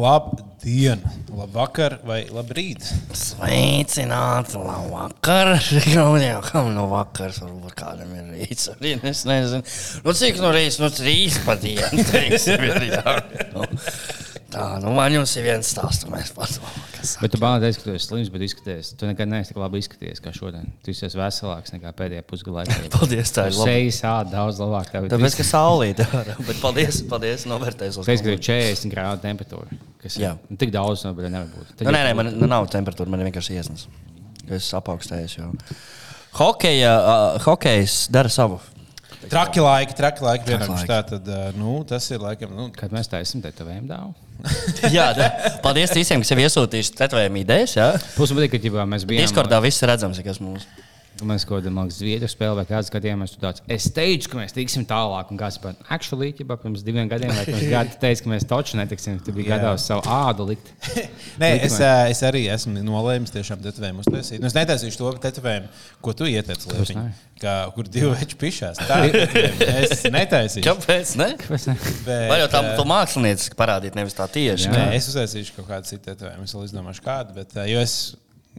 Labdien, labvakar vai labrīt. Sveicināti, labvakar. Jau kam no vakars, varbūt kādam ir rīts. Arī es nezinu. Nu, cik no reizes, nu, trīs pa dienu. teiksim, ir, jā. Nu, Tā, nu, man jums ir viens stāsts, un mēs padomājam, kas Bet tu bāzi, ka tu esi slims, bet izskaties, tu nekad neesi tik labi izskaties kā šodien. Tu esi veselāks nekā pēdējā pusgada laikā. Paldies, tā ir labi. Sejas āda daudz labāk. Tev Tāpēc, ka saulīte ir. Bet paldies, paldies, novērtējos. Teiks, ka ir 40 grādu temperatūra. Kas ir Jā. nu, tik daudz, no, bet nevar būt. Tad Nu, nē, nē, man nu, nav temperatūra, man ir vienkārši iesnas. Es apaugstējos jau. Hokeja, uh, hokejs dara savu. Traki laiki, traki laiki. Traki Vienam laiki. tā tad, nu, tas ir laikam. Nu, Kad mēs taisām tetovējumu dāvu. Jā, da. paldies visiem, kas jau iesūtījuši tetovējumu idejas. patīk, ka mēs bijām. Discordā viss ir redzams, kas mums ir. Mēs kaut kādā mazā zviedru spēlē, vai kāds skatījāmies, tāds - es teicu, ka mēs tiksim tālāk, un kāds pat actually, ģibā, pirms diviem gadiem, vai pirms gada teica, ka mēs taču netiksim. Tu biji Jā. gatavs savu ādu likt. Nē, Likumē. es, ā, es arī esmu nolēmis tiešām tetovējumu uztaisīt. Nu, es netaisīšu to tetovējumu, ko tu ieteici, ne? kā, kur divi veči pišās. Tā ir tetovējumi. Es netaisīšu. Kāpēc? Ne? Bet, Vai jau tā to mākslinieci parādīt, nevis tā tieši? Jā. Nē, es uztaisīšu kaut kādu citu tetovējumu. Es vēl izdomāšu, kādu. Bet, ā, jo es,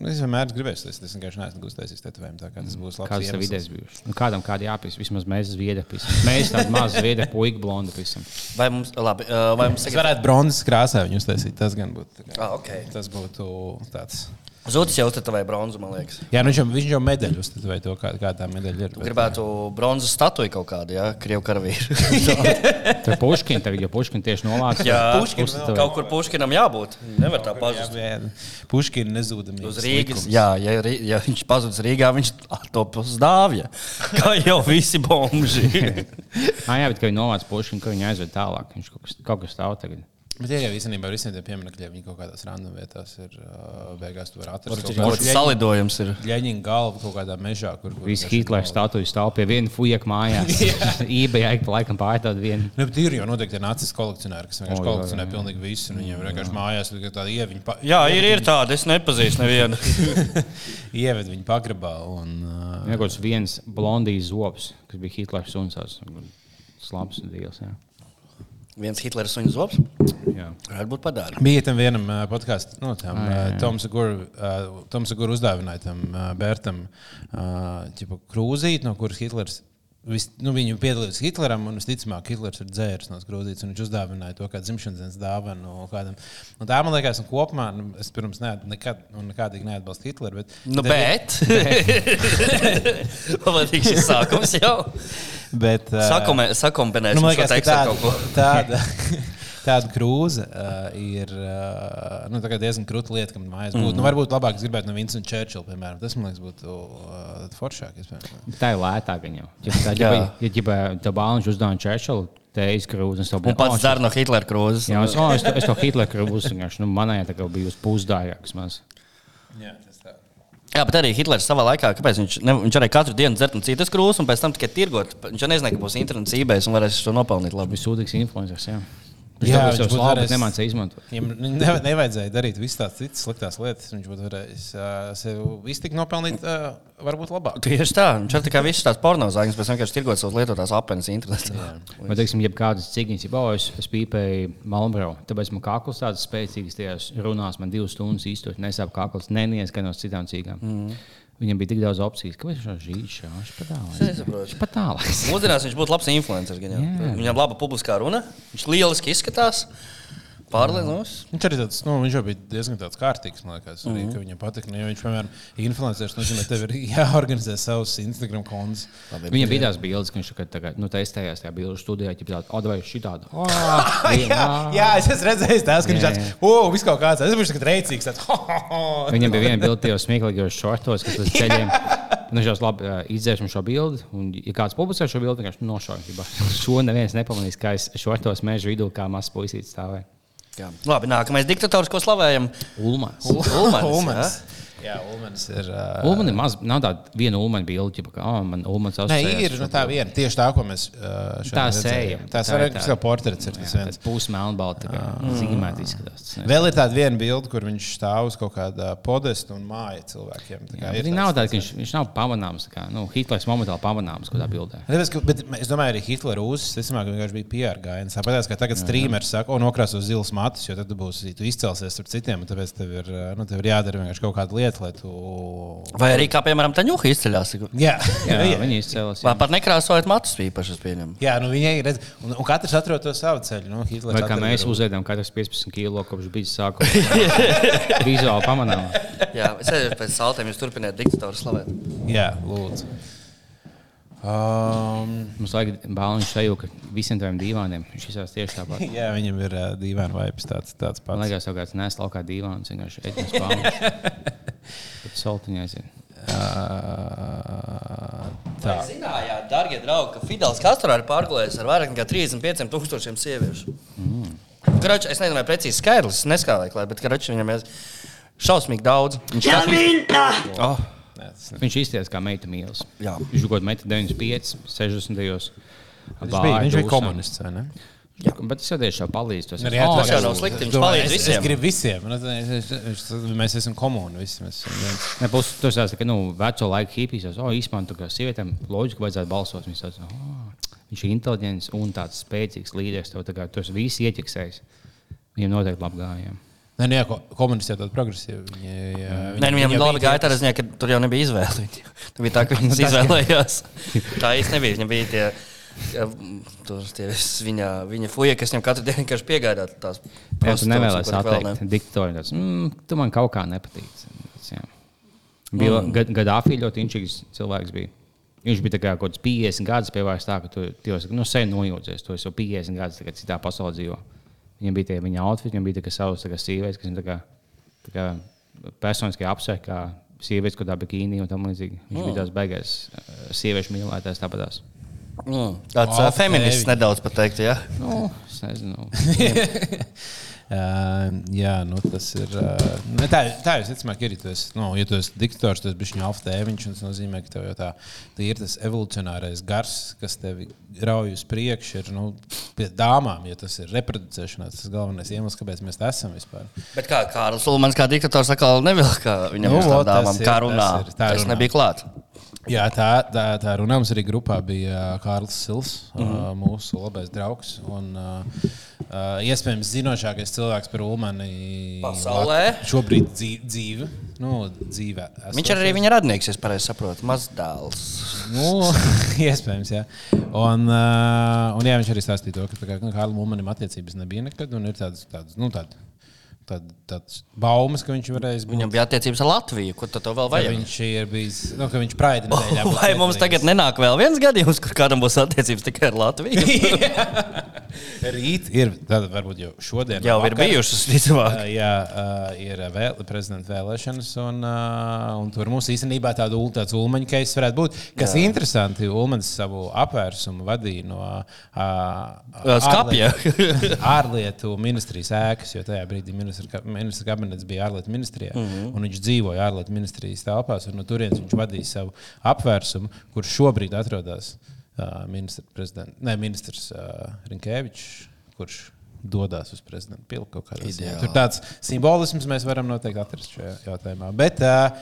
es vienmēr gribēju, es, vienkārši neesmu uztaisījis tetovējumu. Tā kā tas būs labs. Kādas tev idejas bijušas? Nu, kādam kādi jāpīs, vismaz mēs zviedri pisam. Mēs tādi mazi zviedri, puika, blondi pisam. Vai mums, labi, vai mums tagad... varētu bronzas krāsā viņu uztaisīt. Tas gan būtu. tā kā- Ah, okay. Tas būtu tāds. Zudis jau uztetovēja bronzu, man liekas. Jā, nu viņš jau, viņš jau medaļu uztetovēja to, kā, kā tā medaļa ir. bet- Gribētu bronzas statuju kaut kādu, ja? Krievu karavīru. Tur puškina, tagad jau puškina tieši nolāca. Jā, Puškin vēl. kaut kur puškinam jābūt. Nevar tā pazust. Jā, jā. Puškina nezūdami. Uz Rīgas. Jā, ja, ja viņš pazudis Rīgā, viņš uz dāvja. Kā jau visi bomži. Ah, jā, bet kad viņi nolāca puškinu, ka viņi aizved tālāk. Viņš kaut kas, kaut kas stāv tagad. Bet ir jau īstenībā ar visiem tiem pieminekļiem, viņi kaut kādās random vietās ir uh, beigās. Tu vari atrast kāds kādu salidojums ir. ļaņķinu galvu kaut kādā mežā, kur Visi Hitlera statujas stāv pie viena fujeka mājās. Ībējā ik pa laikam pārdod vienu. Nu, bet ir jau noteikti tie nacis kolekcionāri, kas vienkārši O, jā, kolekcionē jā, jā. pilnīgi visu. un Viņiem vienkārši mājās ir tāda ieviņa. Pa... Jā, ir, ir tāda. Es nepazīstu nevienu. Ieved viņu pagrabā. Un, uh, Vienkārši viens blondijas zobs, kas bija Hitlera suns. Slabs dīls. Jā. Viens Hitlers un zobs. Jā. Varētu būt padara. Bija tam vienam uh, podkāstam, no tam Ah, jā, jā. Toms Gurus uzdāvināja tam uh, Bērtam uh, krūzīti, no kuras Hitlers. Vis, nu, viņu piedalījās Hitleram, un visticamāk, Hitlers ir dzēris no krūzītes. un Viņš uzdāvināja to kā dzimšanas dienas dāvanu kādam. Un tā man liekas, un kopumā nu, es pirms ne, nekad, nekādīgi neatbalstu Hitleru. Bet, Nu, bet. Patīk šis sākums jau. bet, uh, Sakomē- Sakombinēsim Nu, šo liekas, ka tekstu tāda, kaut ko. tāda, tāda krūze uh, ir uh, nu, diezgan krūta lieta, kam mājās būtu. Mm. Nu, varbūt labāk es gribētu no Vincenta Čērčila, piemēram. Tas man liekas, būtu uh, foršāk. iespējams. Tā ir lētāk viņam. Ja tā ir ja tā bāliņš uzdāvina Čērčelu, te izkrūzes. Un pats dara no Hitlera krūzes. Jā, es, oh, es, to, es to Hitlera krūzes vienkārši, nu, manējā tā kā bija uz pusdārgāks maz. Jā, tas tā. Jā, bet arī Hitlers savā laikā, kāpēc viņš, ne, viņš arī katru dienu dzert no citas krūzes, un pēc tam tikai tirgot. Viņš jau nezināja, ka būs internets, eBay un varēs to nopelnīt labi. Bija sūdīgs influenceris, jā. Jā, viņš viņš labi, varējis- bet nemācīja izmantot. Viņam ne, nevajadzēja darīt visas tās citas sliktās lietas. Viņš būtu varējis uh, sev iztikt nopelnīt, uh, varbūt labāk. Tieši tā, viņš ir tikai visas tās pornozāņas, pēc tam vienkārši tirgot savus lietotās apenes internetā. Vai, teiksim, jebkādas cigņas, ja oh, es, es pīpēju Malmbrau, tāpēc man kakls tāds spēcīgs tajās runās, man divas stundas īstot, nesāp kakls, nenies gan no citām cigām. Mm. Viņam bija tik daudz opciju, kāpēc viņš žīd šā, viņš pat tālāk. Mūsdienās viņš būtu labs influenceris. jau. Viņam laba publiskā runa, viņš lieliski izskatās. Pārlienos. Viņš arī tāds, nu, viņš jau bija diezgan tāds kārtīgs. Man liekas, arī, ka viņam patīk. Nu, ja viņš, piemēram, ir influenceris, nozīmē, tev ir jāorganizē savs Instagram konts. Viņam bija tās bildes, ka viņš tagad, tagad nu, testējās tajā bildu studijā, ja tāda, oh, vai šī tāda. Oh, Jā, es esmu redzējis tās, ka viņš Jā, tāds, jā. oh, viss kaut kāds, es biju tāds reicīgs. Tāds, ho, ho, ho. Viņam bija viena bilde tajos smieklīgajos šortos, kas līdz ceļiem. Nu, viņš jau labi uh, izdzēs šo bildi, un, ja kāds publicē šo bildi, vienkārši nošaukā. Šo neviens nepamanīs, kā es šortos meža vidū, kā mazs puisītis stāvēju. Jā. Labi, nākamais diktators, ko slavējam. Ulmans. Ulmans. Ulmans. Jā. Ulmans ir. Uh, Ulman ir maz, nav tāda viena ulmaņa bilde, ka, oh, man Ulmans Nē, asociējās ir nu, tā viena. Tieši tā, ko mēs uh, šodien Tā seja. Tas Tā var ir būt kā portrets. Ir tas Jā, viens. tāds pusmelnbalts, tā kā zīmēts izskatās. Tas ne- Vēl ir tāda viena bilde, kur viņš stāv uz kaut kāda podesta un māja cilvēkiem. Tā kā Jā, ir nav tāda, ka viņš, viņš nav pamanāms. Kā, nu, Hitlers momentāli pamanāms kādā bildē. Tāpēc, ka, bet es domāju, arī Hitlera uzsācis. Es domāju, ka vienkārši bija PR gājiens. Tāpēc, ka tagad streamers saka, o, nokrāso zils matus, jo tad tu būsi tu izcelsies ar citiem. un Tāpēc tev ir, nu, tev ir jādara vienkārši kaut kāda lieta, lai tu. Vai arī, kā piemēram, Taņuha izceļās? Jā, Jā, jā. viņi izcēlās. Vai pat nekrāsojot matus īpaši, es pieņemu. jā nu viņai ir. redz- Un, un katrs atrod to savu ceļu. Nu, Hitlers Vai kā atrada mēs uzēdām katrs 15 kilo kopš bija sākuma? Vizuāli pamanām. Jā, es arī pēc saltiem jūs turpiniet diktatoru slavēt. Jā, lūdzu. Um, Mums vajag balonu šajā, ka visiem tiem dīvainiem viņš izsās tieši tāpat. jā, viņam ir uh, dīvains vibes tāds, tāds Man pats. liekas, ka kāds nes laukā dīvāns, vienkārši etnis pārmaiņas. Bet saltiņais ir. Uh, tā. Zinājāt, darbie draugi, ka Fidels Castro ir pārgājis ar vairāk nekā 35 tūkstošiem sieviešu. Mm. Karač, es nezinu, vai precīzi skaidrs, neskālēju, bet karač, viņam ir šausmīgi daudz. Viņš oh, Nē, tas ne- Viņš izties kā meita mīlis. Jā. Viņš kaut kādā metā 95, 60. gados. Viņš bija, viņš bija komunists. Jā, bet es jau tieši palīdzu. Tas Arī tas jau nav slikti, viņš palīdz es- visiem. Es gribu visiem. Nu, Mēs esam komuni. Visi, mēs esam viens. Ne, plus, tas ir ka, nu, veco laiku hipijos, oh, īstenībā, tu kā sievietēm loģiski vajadzētu balsot. Viņš, tāds, oh, viņš ir inteliģents un tāds spēcīgs līderis. Tev tā kā tu esi visi ieķeksējis. Viņam noteikti labi gājām. Nē, nu jā, ko- komunisti jau tādi progresīvi. Viņi, jā, Nē, nu, viņam jau labi gāja, es nezinu, ka tur jau nebija izvēle. Tur bija tā, ka viņš izvēlējās. Tā īsti nebija. Viņam bija tie, ja, tur, tie vis- viņa, viņa fuja, kas viņam katru dienu vienkārši piegādāja tās Jā, tu nevēlies atteikt diktatoriem. tāds, Mm, tu man kaut kā nepatīk. Tas, jā. Bija mm. Gaddafi ļoti inčīgs cilvēks. Bija. Viņš bija kā kaut kāds 50 gadus pievērsts tā, ka tu jau nu, sen nojūdzies. Tu esi jau 50 gadus tagad citā pasaulē dzīvo. Viņam bija tie viņa outfits, viņam bija savs sievietes, kas viņam tā kā, tā kā personiski apsver kā sievietes, ko tā bikīnī un tam līdzīgi. Viņš mm. bija tās beigās sieviešu mīlētājs tāpatās. Mm, tāds O, uh, feminists nedaudz pateikt, ja? Nu, es nezinu. Uh, jā, nu, tas ir. Uh, ne, tā, tā jau secamāk ir. Esi, nu, ja tu esi diktators, tad viņš ir alftēviņš. Tas nozīmē, ka tev jau tā, tā ir tas evolucionārais gars, kas tevi rauj uz priekšu. Ir nu, pie dāmām, ja tas ir reproducēšanās, tas ir galvenais iemesls, kāpēc mēs te esam vispār. Bet kā Kārlis Ulmans, kā diktators, atkal nevilka viņam Nu, uz tas dāmām, ir, kā tas runā. ir, tā Tas runā. nebija klāt. Jā, tā, tā, tā runā mums arī grupā bija uh, Kārlis Sils, mm -hmm. mūsu labais draugs. Un, uh, uh, iespējams, zinošākais cilvēks par Ulmani Pasaulē. Šobrīd dzīve. nu, dzīvē Viņš ir arī viņa radnieks, ja pareizi saprotu. Mazdēls. Nu, iespējams, jā. Un, uh, un jā, viņš arī stāstīja to, ka nu, Kārlim Ulmanim attiecības nebija nekad. Un ir tādas, tādas, nu, tādas, tādas, tādas baumas, ka viņš varēs būt. Viņam bija attiecības ar Latviju. Ko tad vēl vajag? viņš ir bijis, nu, ka viņš praida nedēļā. būs Vai mums Netflix. tagad nenāk vēl viens gadījums, kur kādam būs attiecības tikai ar Latviju? Rīt ir, tad varbūt jau šodien. Jau ir vakar. bijušas, visticamāk. Uh, jā, uh, ir vēl, prezidenta vēlēšanas, un, uh, un tur mums īstenībā tāda ul- tāds ulmaņa keisa varētu būt. Kas ir interesanti, Ulmans savu apvērsumu vadīja no uh, Skapja. ārlietu, ministrijas ēkas, jo tajā brīdī ministra, ministra kabinets bija ārlietu ministrijā, mm -hmm. un viņš dzīvoja ārlietu ministrijas telpās, un no turienes viņš vadīja savu apvērsumu, kurš šobrīd atrodas uh, ministra ne, ministrs uh, Rinkēvičs, kurš dodas uz prezidenta pilku kaut kādā ziņā. Tur tāds simbolisms mēs varam noteikti atrast šajā jautājumā. Bet, uh,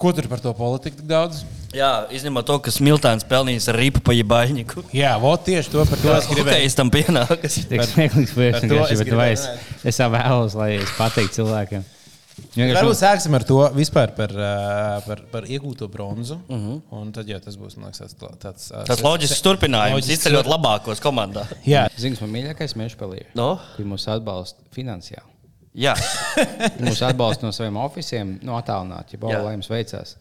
ko tur par to politiku tik daudz? Jā, izņemot to, ka Smiltāns pelnījis ar ripu pa jebaiņiku. Jā, vot tieši to par to es gribēju. Hokejs tam pienākas. Tik smieklīgs priekšnieks, bet vai es, es vēlos, lai es pateiktu cilvēkiem. Varbūt sāksim ar to vispār par, par, par iegūto bronzu. Uh -huh. Un tad jau tas būs liekas, tāds, tāds, Tas loģisks turpinājums, loģisks izceļot labākos komandā. Jā, Ziniet, man mīļākais pelīrs, No? kur mūs atbalsta finansiāli. Jā, Mūsu atbalsta no saviem oficiāliem, no attālināti, ja balva jums veicās.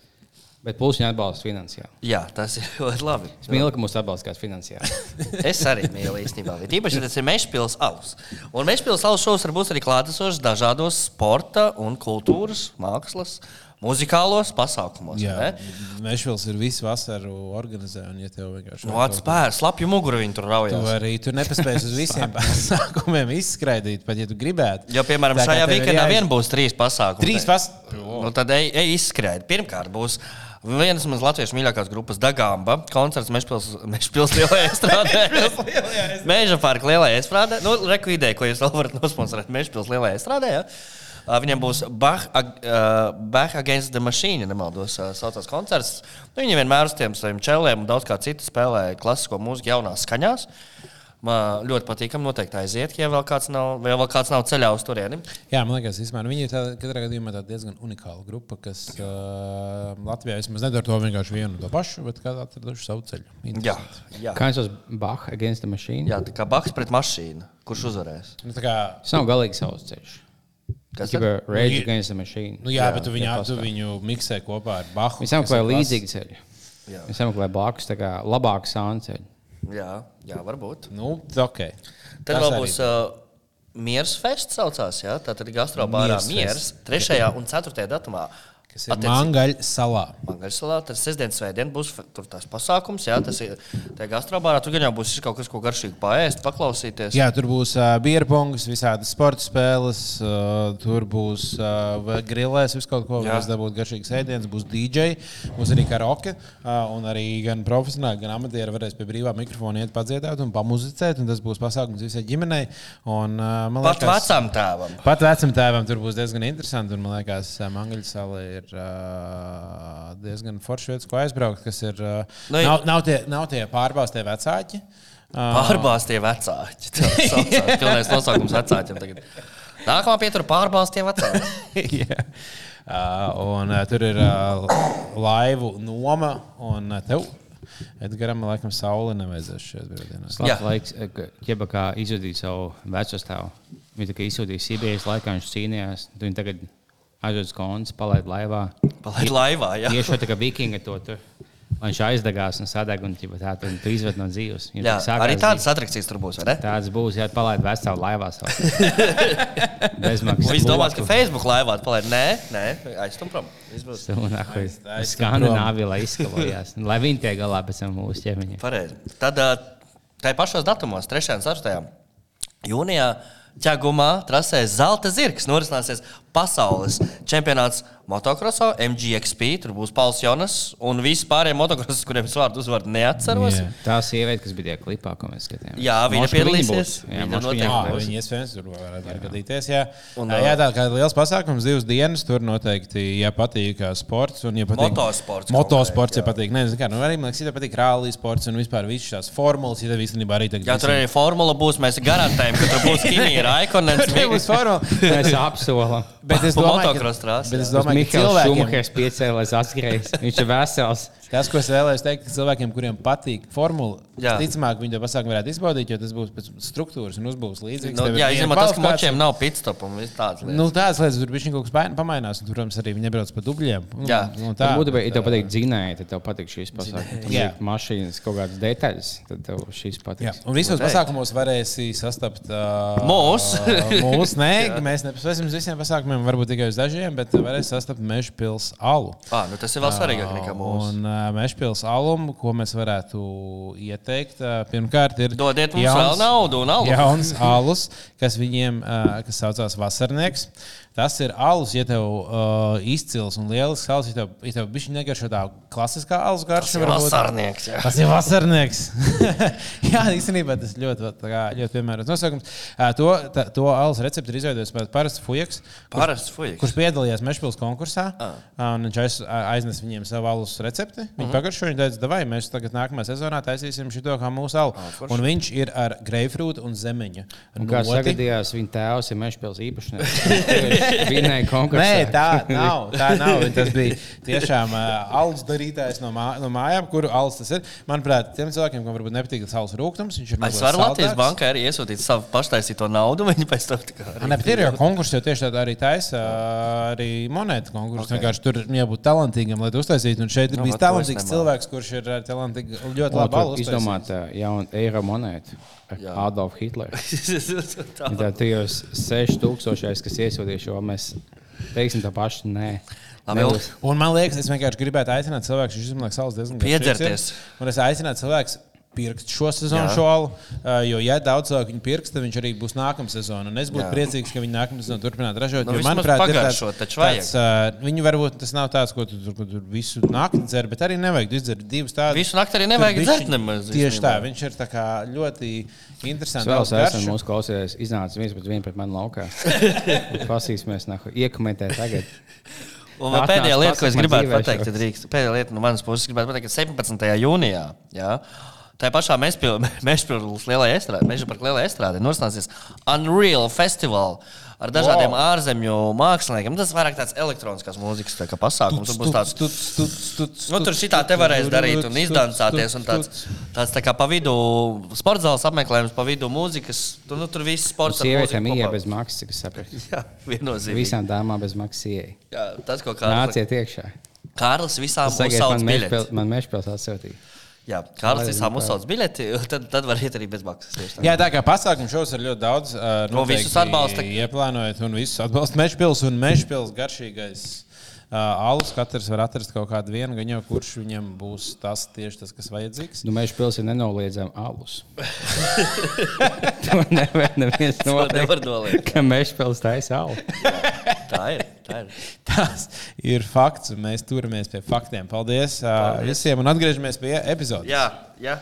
Bet plus viņa atbalsta finansiāli. jā, tas ir ļoti labi. Es mīlu, ka mūsu atbalsta kāds finansiāli. Es arī mīlu īstenībā. Bet Īpaši tas ir Mešpils alus. Un Mešpils alus šovs var būt arī klātesošs dažādos sporta un kultūras, mākslas, muzikālos pasākumos. jā. Mešvils ir visu vasaru organizē. Un, ja tev vienkārši Nu, atspēr, slapju muguru viņi tur Tu raujās. arī tur nepaspēji uz visiem pasākumiem izskraidīt, pat ja tu gribētu. Jo, piemēram, Tā šajā weekendā jāiz- vien būs trīs pasākumi. Trīs pasākumus. Nu, tad ej, ej izskrēji. Pirmkārt, būs vienas no latviešu mīļākās grupas Dagamba koncerts Mešpils lielajā strādē. Mēža parka lielajā strādē. Nu, reku ideja, ko jūs vēl varat nosponsorēt Mešpils lielajā strādē. Ja? Viņam būs Bach, uh, Bach Against the Machine, ja nemaldos, uh, saucās koncerts. Nu, viņi vienmēr uz tiem saviem čeliem un daudz kā citu spēlē klasisko mūziku jaunās skaņās. Man ļoti patīkami noteikti aiziet, ja vēl kāds nav, vēl kāds nav ceļā uz turieni. Jā, man liekas, vispār, viņi ir tāda, katrā gadījumā tāda diezgan unikāla grupa, kas uh, Latvijā vismaz nedara to vienkārši vienu un to pašu, bet kā atraduši savu ceļu. Jā, Interesanti. jā. Kā jūs Bach against the machine? jā tā kā Baks pret mašīnu. Kurš uzvarēs? Nu, tā kā, Tas nav galīgi savs ceļš. Kas tad? Rage against the machine. nu, jā, Jā, bet tu viņu, tu viņu miksē kopā ar Bahu. Ir līdzīgi ceļi. Jā. Viņi sameklē blakus, tā kā labāku sānu ceļu. Jā, jā, varbūt. Nu, ok. Tad Tas vēl būs uh, Mieras Fest, saucās, jā, tā tad gastrobārā Miers Mieras, Fest. 3. un 4. datumā. Kas ir Attiecīgi- Mangaļa salā. Mangaļsalā, tad sestdien, svētdien būs tur tās pasākums, jā, tas ir gastrobārā. Tur gan jau būs kaut kas, ko garšīgi paēst, paklausīties. Jā, tur būs uh, bierpongas, visādas sporta spēles, uh, tur būs uh, grilēs, visu kaut ko, kas dabūt garšīgs ēdiens, būs DJ, būs arī karaoke, uh, un arī gan profesionāli, gan amatieri varēs pie brīvā mikrofona iet padziedāt un pamuzicēt, un tas būs pasākums visai ģimenei. Un, uh, man Pat vecam tēvam. Pat vecam tēvam tur būs diezgan interesanti. Un, man liekas, Mangaļa sala ir uh, diezgan forša vietas, ko aizbraukt. Kas ir, uh, Nu, nav, nav, tie, nav tie pārbaustie vecāki. Uh, Pārbāztie vecāki. Tas saucās pilnais nosaukums vecākiem. tagad. Nākamā pietura pārbāztie vecāki. Jā. Uh, un uh, tur ir uh, laivu noma, un uh, tev, Edgars, laikam, saule nevajadzēs šajās brīvdienās. Jā. Laiks, ķeba kā izjudīt savu veco stāvu. Viņa tā kā izsūtīja Sibīrijas laikā, viņš cīnījās. tu Viņa tagad aizjūtas konts, palaid laivā. Palaid laivā, jā. Tieši tā kā vikinga to tur. Lai Viņš aizdegās un sadeg un tā tu, izved no dzīves. Viņa jā. Arī tādas atrakcijas tur būs, vai ne? Tāds būs, ja palaid veselu laivā. Bezmaksas. Viņš domā, ka. Facebook laivā palaid. Nē, nē, aiztum prom. Skandināvija, lai izskalojās. Lai viņi tiek galā pēc tam mūsu ķēmiņiem. Pareizi. Tad tajā pašos datumos, 3. un 4. jūnijā, ķēgumā trasē Zelta zirgs. Norisināsies pasaules čempionāts motocrossā, MGXP. Tur būs Pauls Jonas un visi pārējie motocrossi, kuriem es vārdu uzvārdu neatceros. Jā. Tā sieviete, kas bija tajā klipā, ko mēs skatījāmies. Jā, viņa piedalīsies. Viņa noteikti viņa būs. viņi iespējams tur varētu gadīties. Jā, Un, jā tā kā liels pasākums, divas dienas. Tur noteikti, ja patīk sports un ja patīk Motosports Motosports, ja patīk. Nē, zini kā, nu, arī man liekas, ja patīk rālī sports un vispār visas šīs formulas, ja tev īstenībā arī tagad Jā, tur arī formula būs. Mēs garantējam, ka tur būs Kimija Raikonens. būs formula. Mēs apsolam. Bet es domāju, ka, domāju, ka Mikls cilvēkiem, Šumahers piecēlēs atskries. Viņš ir vesels. tas, ko es vēlējos teikt, cilvēkiem, kuriem patīk formula, Jā. ticamāk, viņi to pasākumu varētu izbaudīt, jo tas būs pēc struktūras un uzbūves līdzīgs. Nu, jā, izņemot tas, ka močiem nav pitstop un viss tāds. lietas. Nu, tādas lietas, tur bija kaut kas pamainās, un, tur, protams, arī viņi nebrauc pa dubļiem. Un, Jā. un Tā būtu, ja tev patīk dzinēji, tad tev patīk šīs pasākums. Jā. Ja mašīnas kaut kādas detaļas, tad tev šīs Jā, patiks. un visos pasākumos varēsi sastapt uh, Mūs. Mūsu nē, mēs nepaspēsim uz visiem pasākumiem, varbūt tikai uz dažiem, bet varēs sastapt Meža pilsētas alu. Ah, nu tas ir vēl svarīgāk nekā mūsu. Un pilsētas alumu, ko mēs varētu ieteikt, uh, pirmkārt, ir Dodiet mums vēl naudu un alus. Jauns alus, kas viņiem uh, kas saucās Vasarnieks. Tas ir alus, ja tev uh, izcils un lielisks alus, ja tev, ja tev bišķi negaršo tā klasiskā alus garša. varbūt. Vasarnieks, jā. Tas ir vasarnieks. Jā, īstenībā tas ļoti, tā kā, ļoti piemērots nosaukums. Ā, To, tā, to alus recepti ir izveidojis parasts fujaks, Parasts fujiks. kurš piedalījās Mešpils konkursā. Ā, un Viņš aiz, aiznes viņiem savu alus recepti. Viņi uh Mhm. -huh. pagaršoja, viņi teica, vai mēs tagad nākamajā sezonā taisīsim šo kā mūsu alu. Forši. un viņš ir ar greifrūtu un zemeņu. Un Kā sagadījās, viņa tēvs ir Mešpils īpašnieks. Vinēja konkursā. Nē, tā nav. Tā nav. Tas bija tiešām uh, alus darītājs no, mā, no mājām, kuru alus tas ir. Manuprāt, tiem cilvēkiem, kam varbūt nepatīk tas alus rūkums, viņš ir Es mazliet varu Latvijas saldāks. bankai arī iesūtīt savu paštaisīto naudu. Viņi pēc tam tā kā Nē, bet ir jau konkurss, jo tieši tādā arī taisa arī monētu konkurss. Okay. Vienkārši tur jābūt talantīgam, lai to uztaisītu. Un šeit ir Nu, bijis es talantīgs cilvēks, kurš ir talantīgi, ļoti labi alus. Izdomāt jaunu eiro monētu. Adolf Hitler. Tā. Tā tajos 6000, kas iesūtīja šo, mēs teiksim tā paši. Nē, Labi. Un man liekas, es vienkārši gribētu aicināt cilvēku, kurš izmanto salas diezgan. Piedzerties. Un es aicinātu cilvēku pirkst šo sezonu, Jā. šo alu. Uh, jo, ja daudz cilvēku viņu pirks, tad viņš arī būs nākamā sezona. Un es būtu Jā. priecīgs, ka viņi nākamā sezona turpinātu ražot. Nu, manuprāt, vajag. tāds, uh, viņu varbūt tas nav tāds, ko tu tur, tur visu naktī dzer, bet arī nevajag izdzert divas tādas. Visu nakti arī nevajag dzert nemaz, Tieši tā, viņš ir tā kā ļoti interesants. Es esmu mūsu klausītājs, iznācis viens pret vienu pret mani laukā. Pasīsimies, nahu, iekomentēt tagad. Un vēl Atnāc pēdējā lieta, ko es gribētu pateikt, ir drīkst. Pēdējā lieta no manas puses, gribētu pateikt, ka 17. jūnijā. Jā, Tā pašā Mežpilsnes lielajā estrādē, Meža parka lielajā estrādē norisināsies Unreal Festival ar dažādiem wow. ārzemju māksliniekiem. Tas vairāk tāds elektroniskās mūzikas tā kā pasākums. Tur būs tāds, nu, tur šitā te varēs darīt un izdancāties. Un tāds, tāds tā kā pa vidu sporta zāles apmeklējums, pa vidu mūzikas. Tur, nu, tur viss sports. Sievietēm ieeja bez maksas, cik es saprotu. Jā, viennozīmīgi. Visām dāmām bez maksas ieeja. Jā, tas, ko Kārlis, Nāciet iekšā. Kārlis visām Tas tagad uzsauc man biļeti. Mešpils- man mežpils atsūtīja. Jā, Kārlis uzsauc biļeti, tad, tad var iet arī bez maksas. Jā, tā kā pasākumu šos ir ļoti daudz. Uh, To visus atbalsta. Ieplānojot, un visus atbalsta Mešpils un Mešpils garšīgais. Alus katrs var atrast kaut kādu vienu, gan jau kurš viņam būs tas tieši tas, kas vajadzīgs. Nu, mežpils ir nenoliedzami alus. to nevar neviens noliegt. Ka mežpils taisa alu. Tā ir. Tā ir. Tas ir fakts, un mēs turamies pie faktiem. Paldies, uh, visiem, un atgriežamies pie epizodes. Jā, jā.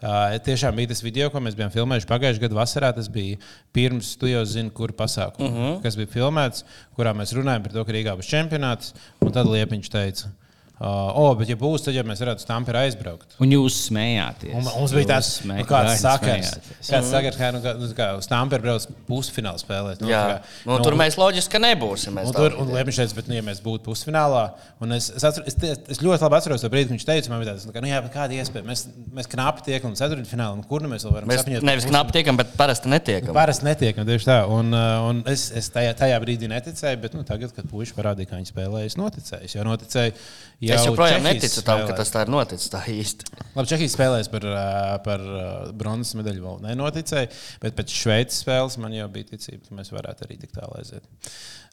Uh, tiešām bija tas video, ko mēs bijām filmējuši pagājušajā gadā vasarā. Tas bija pirms tu jau zini, kur pasākums, uh -huh. kas bija filmēts, kurā mēs runājam par to, ka Rīgā būs čempionāts. Un tad Liepiņš teica, uh, o, bet ja būs, tad jau mēs varētu Tampere aizbraukt. Un jūs smējāties. Un mums bija tāds smē- nu, sakars, kāds sakars, kā, nu, kā, nu, kā uz Tampere brauc pusfināla spēlēt. Nu, kā, Nu, tur mēs loģiski nebūsim. mēs Un tā tur un. Liepiņš teica, bet, nu, ja mēs būtu pusfinālā, un es, es, atceru, es, tie- es ļoti labi atceros to brīdi, kad viņš teica, man bija tāds, nu, ka, nu, jā, bet kāda iespēja, mēs, mēs knapi tiekam līdz ceturtfinālam, un kur nu mēs vēl varam Mēs sapņot? nevis knapi tiekam, bet parasti netiekam. Parasti netiekam tieši tā. Un, un es, es tajā, tajā brīdī neticēju, bet nu, tagad, kad puikas parādīja, kā viņi spēlēja, es noticēju. Es jau noticēju. Jau Es joprojām neticu tam, ka spēlē. tas tā ir noticis tā īsti. Labi, Čehijas spēlēs par, uh, par uh, bronzas medaļu vēl nenoticēju, bet pēc Šveices spēles man jau bija ticība, ka mēs varētu arī tik tālu aiziet.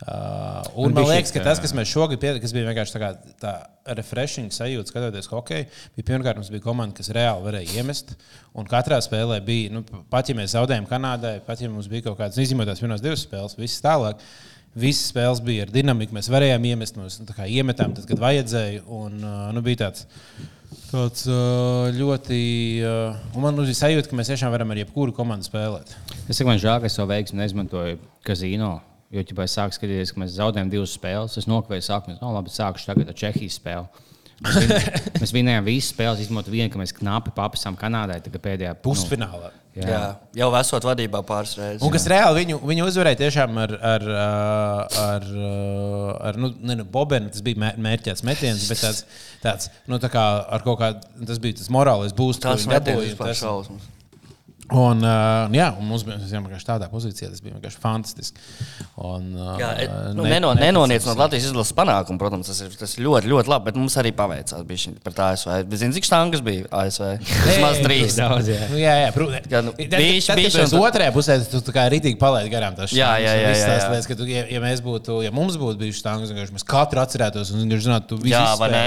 Uh, un man liekas, ka ka- tas, kas mēs šogad piedzīvojām, kas bija vienkārši tā, kā, tā refreshing sajūta, skatoties hokeju, bija pirmkārt, mums bija komanda, kas reāli varēja iemest. Un katrā spēlē bija, nu, pat ja mēs zaudējām Kanādai, pat ja mums bija kaut kādas izņemot tās pirmās divas spēles, visas tālāk. Visas spēles bija ar dinamiku. Mēs varējām iemest, mēs nu, iemetām, tad, kad vajadzēja. Un, nu, bija tāds, tāds ļoti. Man bija sajūta, ka mēs tiešām varam ar jebkuru komandu spēlēt. Es man žēl, ka es savu veiksmu neizmantoju kazino. Jo, ja es sāku skatīties, ka mēs zaudējām divas spēles, es nokavēju sākumu. No, labi, sākušu tagad ar Čehijas spēli. Mēs, mēs vinējām visas spēles, izmantojot vienu, ka mēs knapi papasām Kanādai. Pēdējā Pusfinālā. Nu, Jā. Jau esot vadībā pāris reizes. Un kas reāli viņu, viņu uzvarēja tiešām ar, ar, ar, ar nu, ne, nu, Bobenu. Tas bija mē- mērķēts metiens, bet tāds, tāds nu, tā kā ar kaut kādu, tas bija tas morālais būs. Tas dabūja, tas- šausmas. Un, uh, jā, un mums bija vienkārši tādā pozīcijā, tas bija vienkārši fantastiski. Un, uh, Jā, nu, ne- neno, neticams. nenoniecinot Latvijas izlases panākumu, protams, tas ir, tas ir ļoti, ļoti labi. Bet mums arī paveicās par tā ASV. Zini, cik štangas bija ASV? Vismaz trīs. Daudz, jā. Nu, jā, jā, protams. Nu, un Uz tad- otrajā pusē tu kā rītīgi palaidi garām tās Jā, jā, jā, jā, jā. Lietas, ka tu, ja, ja, mēs būtu, ja mums būtu bijušas štangas, vienkārši mēs katru atcerētos un viņš zinātu, tu visu Jā, vai ne?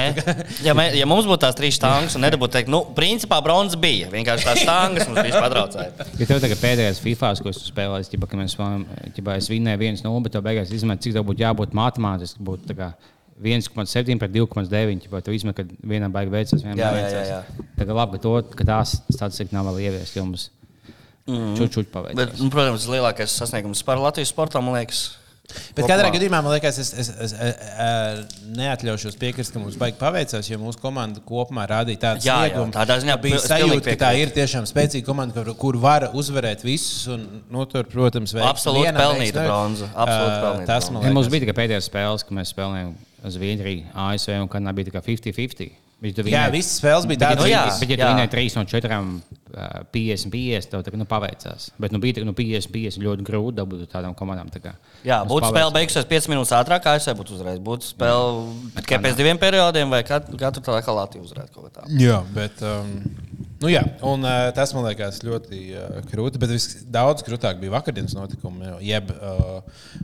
Ja, mē, ja mums būtu tās trīs štangas, un nedabūtu teikt, nu, principā bronzas bija. Vienkārši tās štangas mums bija patraucēji. Ja tev tagad pēdējais FIFA, ko es spēlēju, ķipa, ka mēs spēlējām, ķipa, es vinnēju 1-0, bet tev beigās izmet, cik tev būtu jābūt matemātiski. Būtu tā kā 1,7 pret 2,9. Vai tu izmet, ka vienam baigi veicas, vienam. Tā kā labi, ka, to, ka tās statistika nav vēl ieviesta, jo mums čučuļi paveicās. Bet, nu, protams, lielākais sasniegums par Latvijas sportam, man liekas. Bet kopumā. katrā gadījumā man liekas, es, es, es, es neatļaušos piekrist, ka mums baigi paveicās, jo mūsu komanda kopumā rādīja tādu sniegumu. tādā ziņā bija sajūta, ka tā ir tiešām spēcīga komanda, kur, kur var uzvarēt visus. Un, nu, tur, protams, veiksmi Absolūti pelnīta bronza, absolūti pelnīta Tas man Ja mums liekas. bija tikai pēdējās spēles, kad mēs spēlējām Zviedriju, ASV un Kanādā bija tikai 50-50. Bet tu Jā, visas spēles bija tādas. Nu jā. Bet, ja tu vinēji 3 no 4, 50, 50, tev tā kā nu, paveicās. Bet nu, bija tā, nu, 50, 50 ļoti grūti dabūt tādām komandām. Tā kā, Jā, mums būtu paveicās. spēle beigusies 5 minūtes ātrāk, kā es būtu uzreiz. Būtu spēle tikai pēc diviem periodiem, vai tur tādā kā Latvija uzvarētu kaut kā tādu. Jā, bet. Um, Nu, jā, un, uh, tas man liekas ļoti uh, krūti, bet vis, daudz krūtāk bija vakardienas notikumi. Jeb, uh,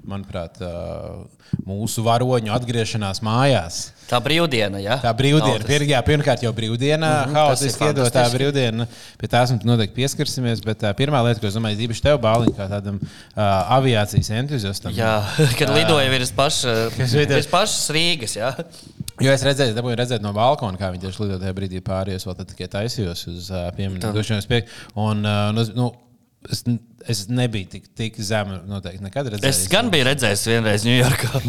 manuprāt, uh, mūsu varoņu atgriešanās mājās. Tā brīvdiena, jā. Tā brīvdiena, Nav pir, jā, pirmkārt jau brīvdiena, mm -hmm, haotiski iedotā brīvdiena. Pie tās mēs noteikti pieskarsimies. Bet uh, pirmā lieta, ko es domāju, ir īpaši tev, Bāliņ, kā tādam uh, aviācijas entuziastam. Jā, kad lidoja virs paša- Kas lidoja- virs pašas Rīgas, jā. Jo es redzēju, dabūju redzēt no balkona, kā viņi tieši lido tajā brīdī pārējos, vēl tad tikai taisījos uz uh, pieminiektu. Un, uh, nu, nu, es, es nebiju tik, tik zemu, noteikti nekad redzējis. Es gan biju redzējis vienreiz Ņujorkā.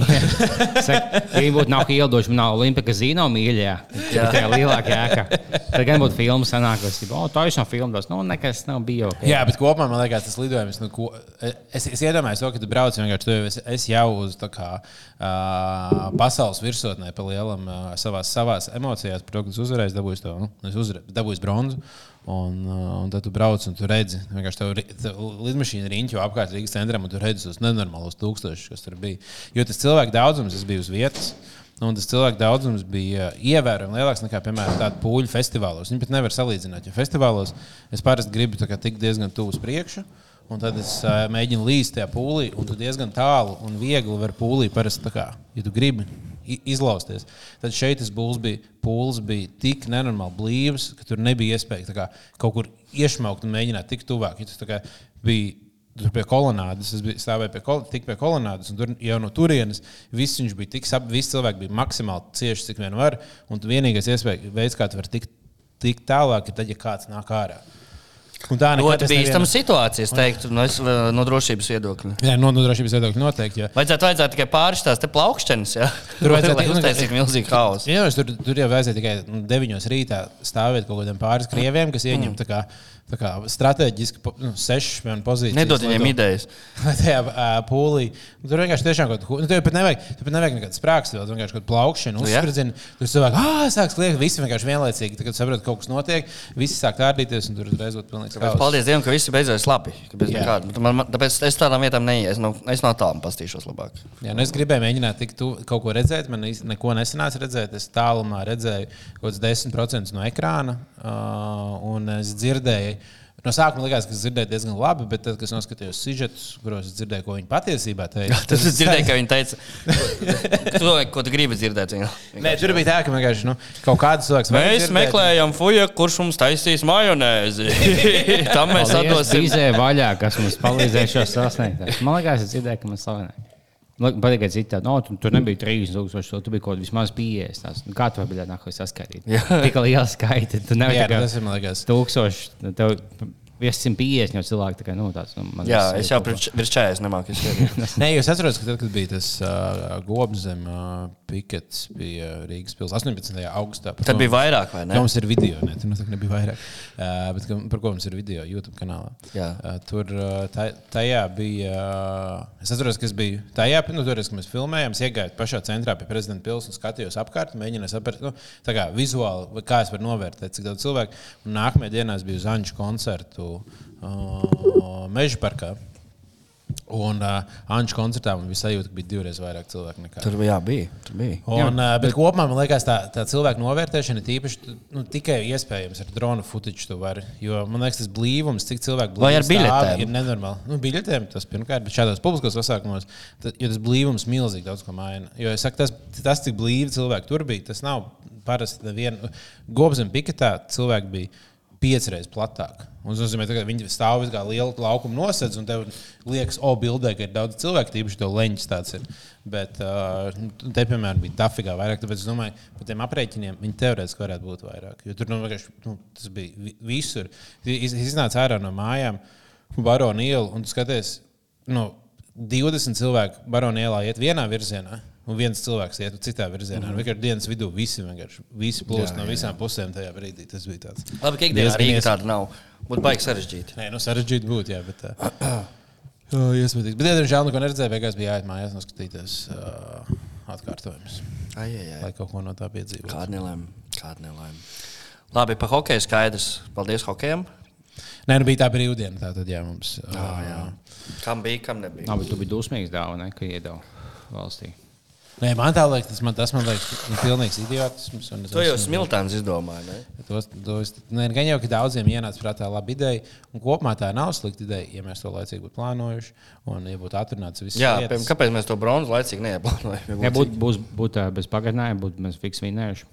Viņa būtu nav iedošana, nav Olimpika zīno mīļā. Tā ir lielākā ēka. Tad gan būtu filma sanākusi. O, tā ir no filmas. Nu, nekas nav bijis. Okay. Jā, bet kopumā man liekas, tas lidojums, nu, ko, es, es iedomājos, to, ka tu brauc vienkārši, tu, jau esi- es jau uz tā kā, uh, pasaules virsotnē pa lielam uh, savās, savās emocijās, es uzvarēju, dabūju to, nu, es uzvarēju, dabūju bronzu. Un, uh, un tad tu brauc un tu redzi, vienkārši tev, lidmašīna riņķo apkārt Rīgas centram, un tu redzi tos nenormālos tūkstošus, kas tur bija. Jo tas cilvēku daudzums, es biju uz vietas. Un tas cilvēku daudzums bija ievērojami lielāks nekā, piemēram, tāda pūļu festivālos. Viņi pat nevar salīdzināt, jo festivālos es parasti gribu tikt diezgan tuvu uz priekšu. Un tad es uh, mēģinu līst tajā pūlī, un tu diezgan tālu un viegli var pūlī parasti tā kā, ja tu gribi izlausties. Tad šeit tas būls bija, pūlis bija tik nenormāli blīvs, ka tur nebija iespēja kā, kaut kur iešmaukt un mēģināt tikt tuvāk. Ja tas kā bija Tur pie kolonādes, es biju stāvēju pie, kol tik pie kolonādes, un tur jau no turienes viss viņš bija tik sap, visi cilvēki bija maksimāli cieši, cik vien var. Un vienīgais iespēja, veids, kā tu vari tikt, tikt tālāk, ir tad, ja kāds nāk ārā. Ļoti bīstama situācija, es teiktu, no, es, no drošības viedokļa. Jā, no no drošības viedokļa noteikti. Jā. Vajadzētu, vajadzētu tikai pāris tās te plaukšķenes, jā. Tur vajadzētu- Lai uztaisītu milzīgu haosu. Jā, tur, tur jau vajadzēja tikai nu, 9 rītā stāvēt kaut kādiem pāris krieviem, kas ieņem kā, tā kā strateģiski nu, sešas piemēram, pozīcijas. Nedod viņiem to- idejas. Tajā uh, pūlī. Nu, Tur vienkārši tiešām kaut ko. Nu, tur pat nevajag, tur pat nevajag nekādas sprāgstas, vēl vienkārši kaut kāda plaukšana, Nu, uzspridzina. Tur cilvēki, ah, sāks liekt, visi vienkārši vienlaicīgi. Tad, kad saprot, ka kaut kas notiek, visi sāk tārdīties, un tur uzreiz būtu Tāpēc haoss. paldies Dievam, ka viss beidzās labi. Bet Man, man, tāpēc es tādām vietām neiešu. Es no, es no tālām pastīšos labāk. Jā, nu es gribēju mēģināt tu, kaut ko redzēt. Man neko nesanāca redzēt. Es tālumā redzēju kaut kāds 10% no ekrāna. Uh, un es dzirdēju, no sākuma likās, ka es dzirdēju diezgan labi, bet tad, kad es noskatījos sižetus, kuros dzirdēju, ko viņi patiesībā teica, Tas es dzirdēju, ka viņi teica, to, ko tu gribi dzirdēt. Viņa. Nē, tur bija tā, ka vienkārši nu, kaut kāds cilvēks Mēs dzirdēt. meklējam fuja, kurš mums taisīs majonēzi. Tam mēs atdosim. Bīzē vaļā, kas mums palīdzēja šo sasniegt. Man liekas, es dzirdēju, ka man slavenē. Man patīk, ka citādi, no, tu, tur nebija 3000, tu biji kaut kāds vismaz 50. tās. Nu, Kā tu vari būt nākamais saskaitīt? Jā. Tik liela skaita. Tu nevari tā kā tas man liekas. tūkstoši, tev 150 jau cilvēki. tā Kā, nu, tāds, nu, Jā, es jau pirms virs 40 nemāku izskatīt. Nē, jūs atceraties, ka tad, kad bija tas uh, gobs zem uh, pikets, bija Rīgas pilsēta 18. augustā. Tad ko bija mums- vairāk, vai ne? mums ir video, ne? Tur noteikti nebija vairāk. Uh, bet ka, par ko mums ir video YouTube kanālā? Jā. Uh, tur uh, tā, tajā bija. Uh, es atceros, ka es biju tajā, nu, toreiz, kad mēs filmējām, es iegāju pašā centrā pie prezidenta pilsētas un skatījos apkārt, mēģināju saprast, nu, tā kā vizuāli, vai kā es varu novērtēt, cik daudz cilvēku. Un nākamajā dienā es biju uz Anģu koncertu uh, Meža parkā. Un uh, Anģa koncertā man bija sajūta, ka bija divreiz vairāk cilvēku nekā Tur jā, bija. Tur bija. Un, jā, bet, bet kopumā man liekas, tā, tā cilvēku novērtēšana ir tīpaši nu, tikai iespējams ar drona footage. Var, jo man liekas, tas blīvums, cik cilvēku Vai ar biļetēm? ir nenormāli. Nu, biļetēm tas pirmkārt, bet šādos publiskos pasākumos, tad, jo tas blīvums milzīgi daudz ko maina. Jo es saku, tas, tas cik blīvi cilvēki tur bija, tas nav parasti nevienu. Gobzem piketā cilvēki bija piecreiz platāk. Un Tas nozīmē, ka viņi stāv uz kā liela laukuma nosedz, un tev liekas, o, bildē, ka ir daudz cilvēku, tīpaši to leņķis tāds ir. Bet uh, te, piemēram, bija tafigā vairāk, tāpēc es domāju, par tiem aprēķiniem viņi teorētiski varētu būt vairāk. Jo tur nu, nu, tas bija vi- visur. Es iznācu ārā no mājām, Barona ielu, un tu skaties, nu, 20 cilvēku Barona ielā iet vienā virzienā. Un viens cilvēks iet citā virzienā. Mm -hmm. Vienkārši dienas vidū visi, vienkārši, visi plūst no visām pusēm tajā brīdī. Tas bija tāds. Labi, ka ikdienā Rīga ies- tāda nav. Būtu baigi sarežģīti. Nē, nu sarežģīti būtu, jā, bet. Uh, uh, iesmētīgs. Bet, ja diemžēl, neko neredzēju, beigās bija jāiet mājās noskatīties uh, atkārtojumus, Ai, ai, ai. lai kaut ko no tā piedzīvotu. Kāda nelēma. Kāda nelēma. Labi, par hokeju skaidrs. Paldies hokejam. Nē, nu bija tā brīvdiena, tā tad jā, mums. Uh, Kam bija, kam nebija. Labi, tu biji dusmīgs dāvana, ka iedod valstī. Nē, man tā liekas, tas man, tas man liekas, nu, pilnīgs idiotisms. un es To jau smiltāns izdomāja. Ne? Tos, tos, ne, gan jau, ka daudziem ienāca prātā laba ideja, un kopumā tā nav slikta ideja, ja mēs to laicīgi būtu plānojuši un ja būtu atrunāts viss. Jā, piemēram, kāpēc mēs to bronzu laicīgi neieplānojam? Ja būtu būs, būt, ā, bez pagarinājuma, būtu mēs fiks vinējuši.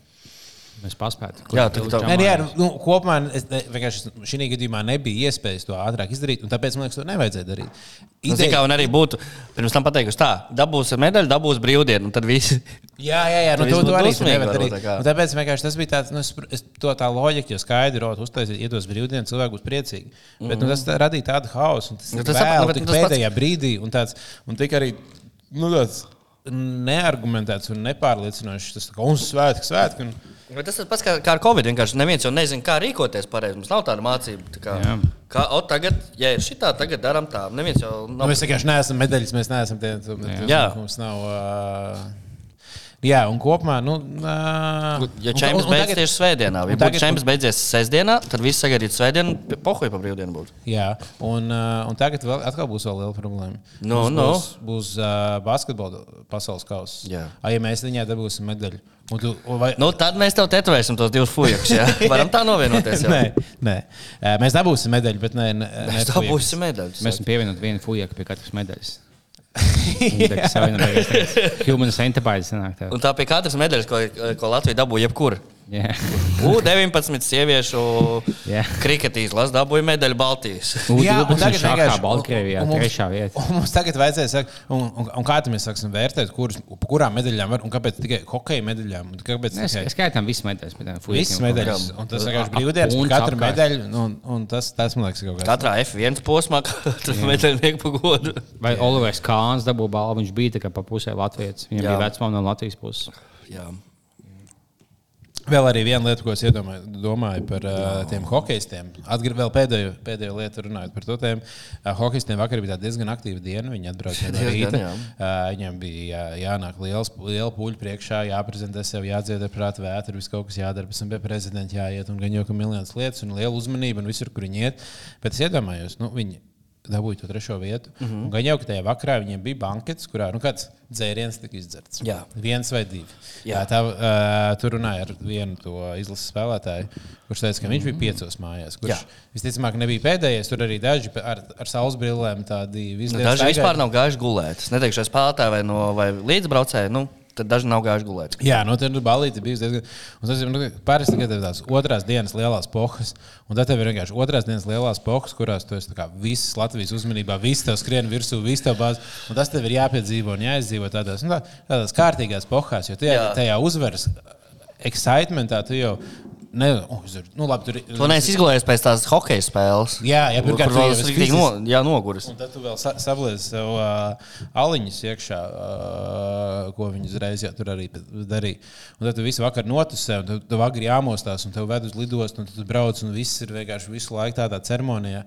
Mēs paspētu. Jā, tā- tā- Nē, jā, nu, nu, kopumā es, ne, vienkārši šī gadījumā nebija iespējas to ātrāk izdarīt, un tāpēc man liekas, to nevajadzēja darīt. Nu, zini, kā un arī būtu pirms tam pateikusi, tā, dabūs medaļu, dabūs brīvdienu, un tad viss. Jā, jā, jā nu, Tu to, to arī varbūt, darīt. tā tāpēc vienkārši tas bija tāds, nu, es, es, to tā loģika, jo skaidri rot uztaisīt, iedos brīvdienas, cilvēki būs priecīgi. Bet nu, tas tā radīja tādu hausu, un tas, Nu, nu, tas sap- nu, vēl, bet tik tas pats- pēdējā brīdī, un tāds, un tik arī, nu, tāds neargumentēts un nepārliecinošs, tas tā kā, un svētki, svētki. Un, Bet tas ir pats kā, kā ar Covid. Vienkārši neviens jau nezina, kā rīkoties pareizi. Mums nav tāda mācība. Tā kā, Jā. kā, o, tagad, ja ir šī tā, tagad darām tā. Neviens jau Nu, nav. mēs vienkārši neesam medaļas, mēs neesam tie, Jā. mums nav. Uh, jā, un kopumā, nu, uh, Ja čempions beidzas tieši svētdienā, ja tagad- čempions beidzies sestdienā, tad viss sagaidītu svētdienu, pohoja pa brīvdienu būtu. Jā, un, uh, un tagad vēl, atkal būs vēl liela problēma. Nu, būs, nu. būs, būs uh, basketbola pasaules kausa. Jā. A, ja mēs viņā dabūsim medaļu. Un tu, vai, Nu, tad mēs tev tetovēsim tos divus fujakus. Jā. Varam tā novienoties. Nē, nē. Mēs dabūsim medaļu, bet ne, ne, ne Mēs dabūsim medaļu. Mēs esam pievienoti vienu fujaku pie katras medaļas. Human centipede sanāk tev. Un tā pie katras medaļas, ko, ko Latvija dabūja, jebkura. Jā. U-19 sieviešu Jā. kriketīs lasa dabūja medaļu Baltijas. Jā, un tagad vienkārši- Baltkrievijā, un- un mums- trešā vieta. Un mums tagad vajadzēja sakt, un, un, un kā tad mēs sāksim vērtēt, kuras, kurām medaļām var, un kāpēc tikai hokeja medaļām? Un kāpēc Mēs tikai skaitām visas medaļas. bet, visas medaļas? Un tas vienkārši brīvdienas par un katru medaļu, un, un tas, tas man liekas kaut kas. Katrā F1 posmā katra medaļnieku pagodu. Vai Olivers Kāns dabūja balvu? Viņš bija tā kā pa pusē Latvijas. Viņam bija vecmāma no Latvijas puses. Jā. Vēl arī viena lieta, ko es iedomāju, domāju par uh, tiem hokeistiem. Atgriezties vēl pēdējo, pēdējo lietu, runājot par to tēmu. Uh, hokeistiem vakar bija diezgan aktīva diena. Viņi atbrauca no rīta. jā. Uh, viņiem bija jā, jānāk liels, liela pūļa priekšā, jāprezentē sev, jādzied ar prātu vētru, viss kaut kas jādara, pēc tam pie prezidenta jāiet. Un gan jau ka miljonus lietas un liela uzmanība un visur, kur viņi iet. Bet es iedomājos, nu, viņi dabūja to trešo vietu. Mm Mhm. -hmm. Gan jau ka tajā vakarā viņiem bija bankets, kurā nu, kāds dzēriens tika izdzerts. Jā. Viens vai divi. Jā. Jā. Tā, uh, tur runāja ar vienu to izlases spēlētāju, kurš teica, ka viņš bija piecos mājās. Kurš Jā. visticamāk nebija pēdējais. Tur arī daži ar, ar saules brillēm tādi Nu, daži vispār nav gājuši gulēt. Es neteikšu, es spēlētāju vai, no, vai līdzbraucēju. Nu, tad daži nav gājuši gulēt. Jā, no tur balīti bija diezgan. Un tas ir nu, parasti ir tās otrās dienas lielās pohas. Un tad tev ir vienkārši otrās dienas lielās pohas, kurās tu esi visas Latvijas uzmanībā, viss tev skrien virsū, viss tev bāz. Un tas tev ir jāpiedzīvo un jāizdzīvo tādās, nu, tā, tādās kārtīgās pohās, jo tajā, Jā. tajā uzvaras excitementā tu jau. Ne, oh, ir- nu, labi, tur, To neesmu izgulējis pēc tās hokeja spēles. Jā, jā, pirmkārt, Kur vēl tu fiziski- no, jā, noguris. Un tad tu vēl sa- sabliedz sev uh, aliņus iekšā, uh, ko viņi uzreiz jā, tur arī darīja. Un tad tu visu vakaru notusē, un tu, tu agri jāmostās, un tev ved uz lidostu, un tu tur brauc, un viss ir vienkārši visu laiku tādā ceremonijā.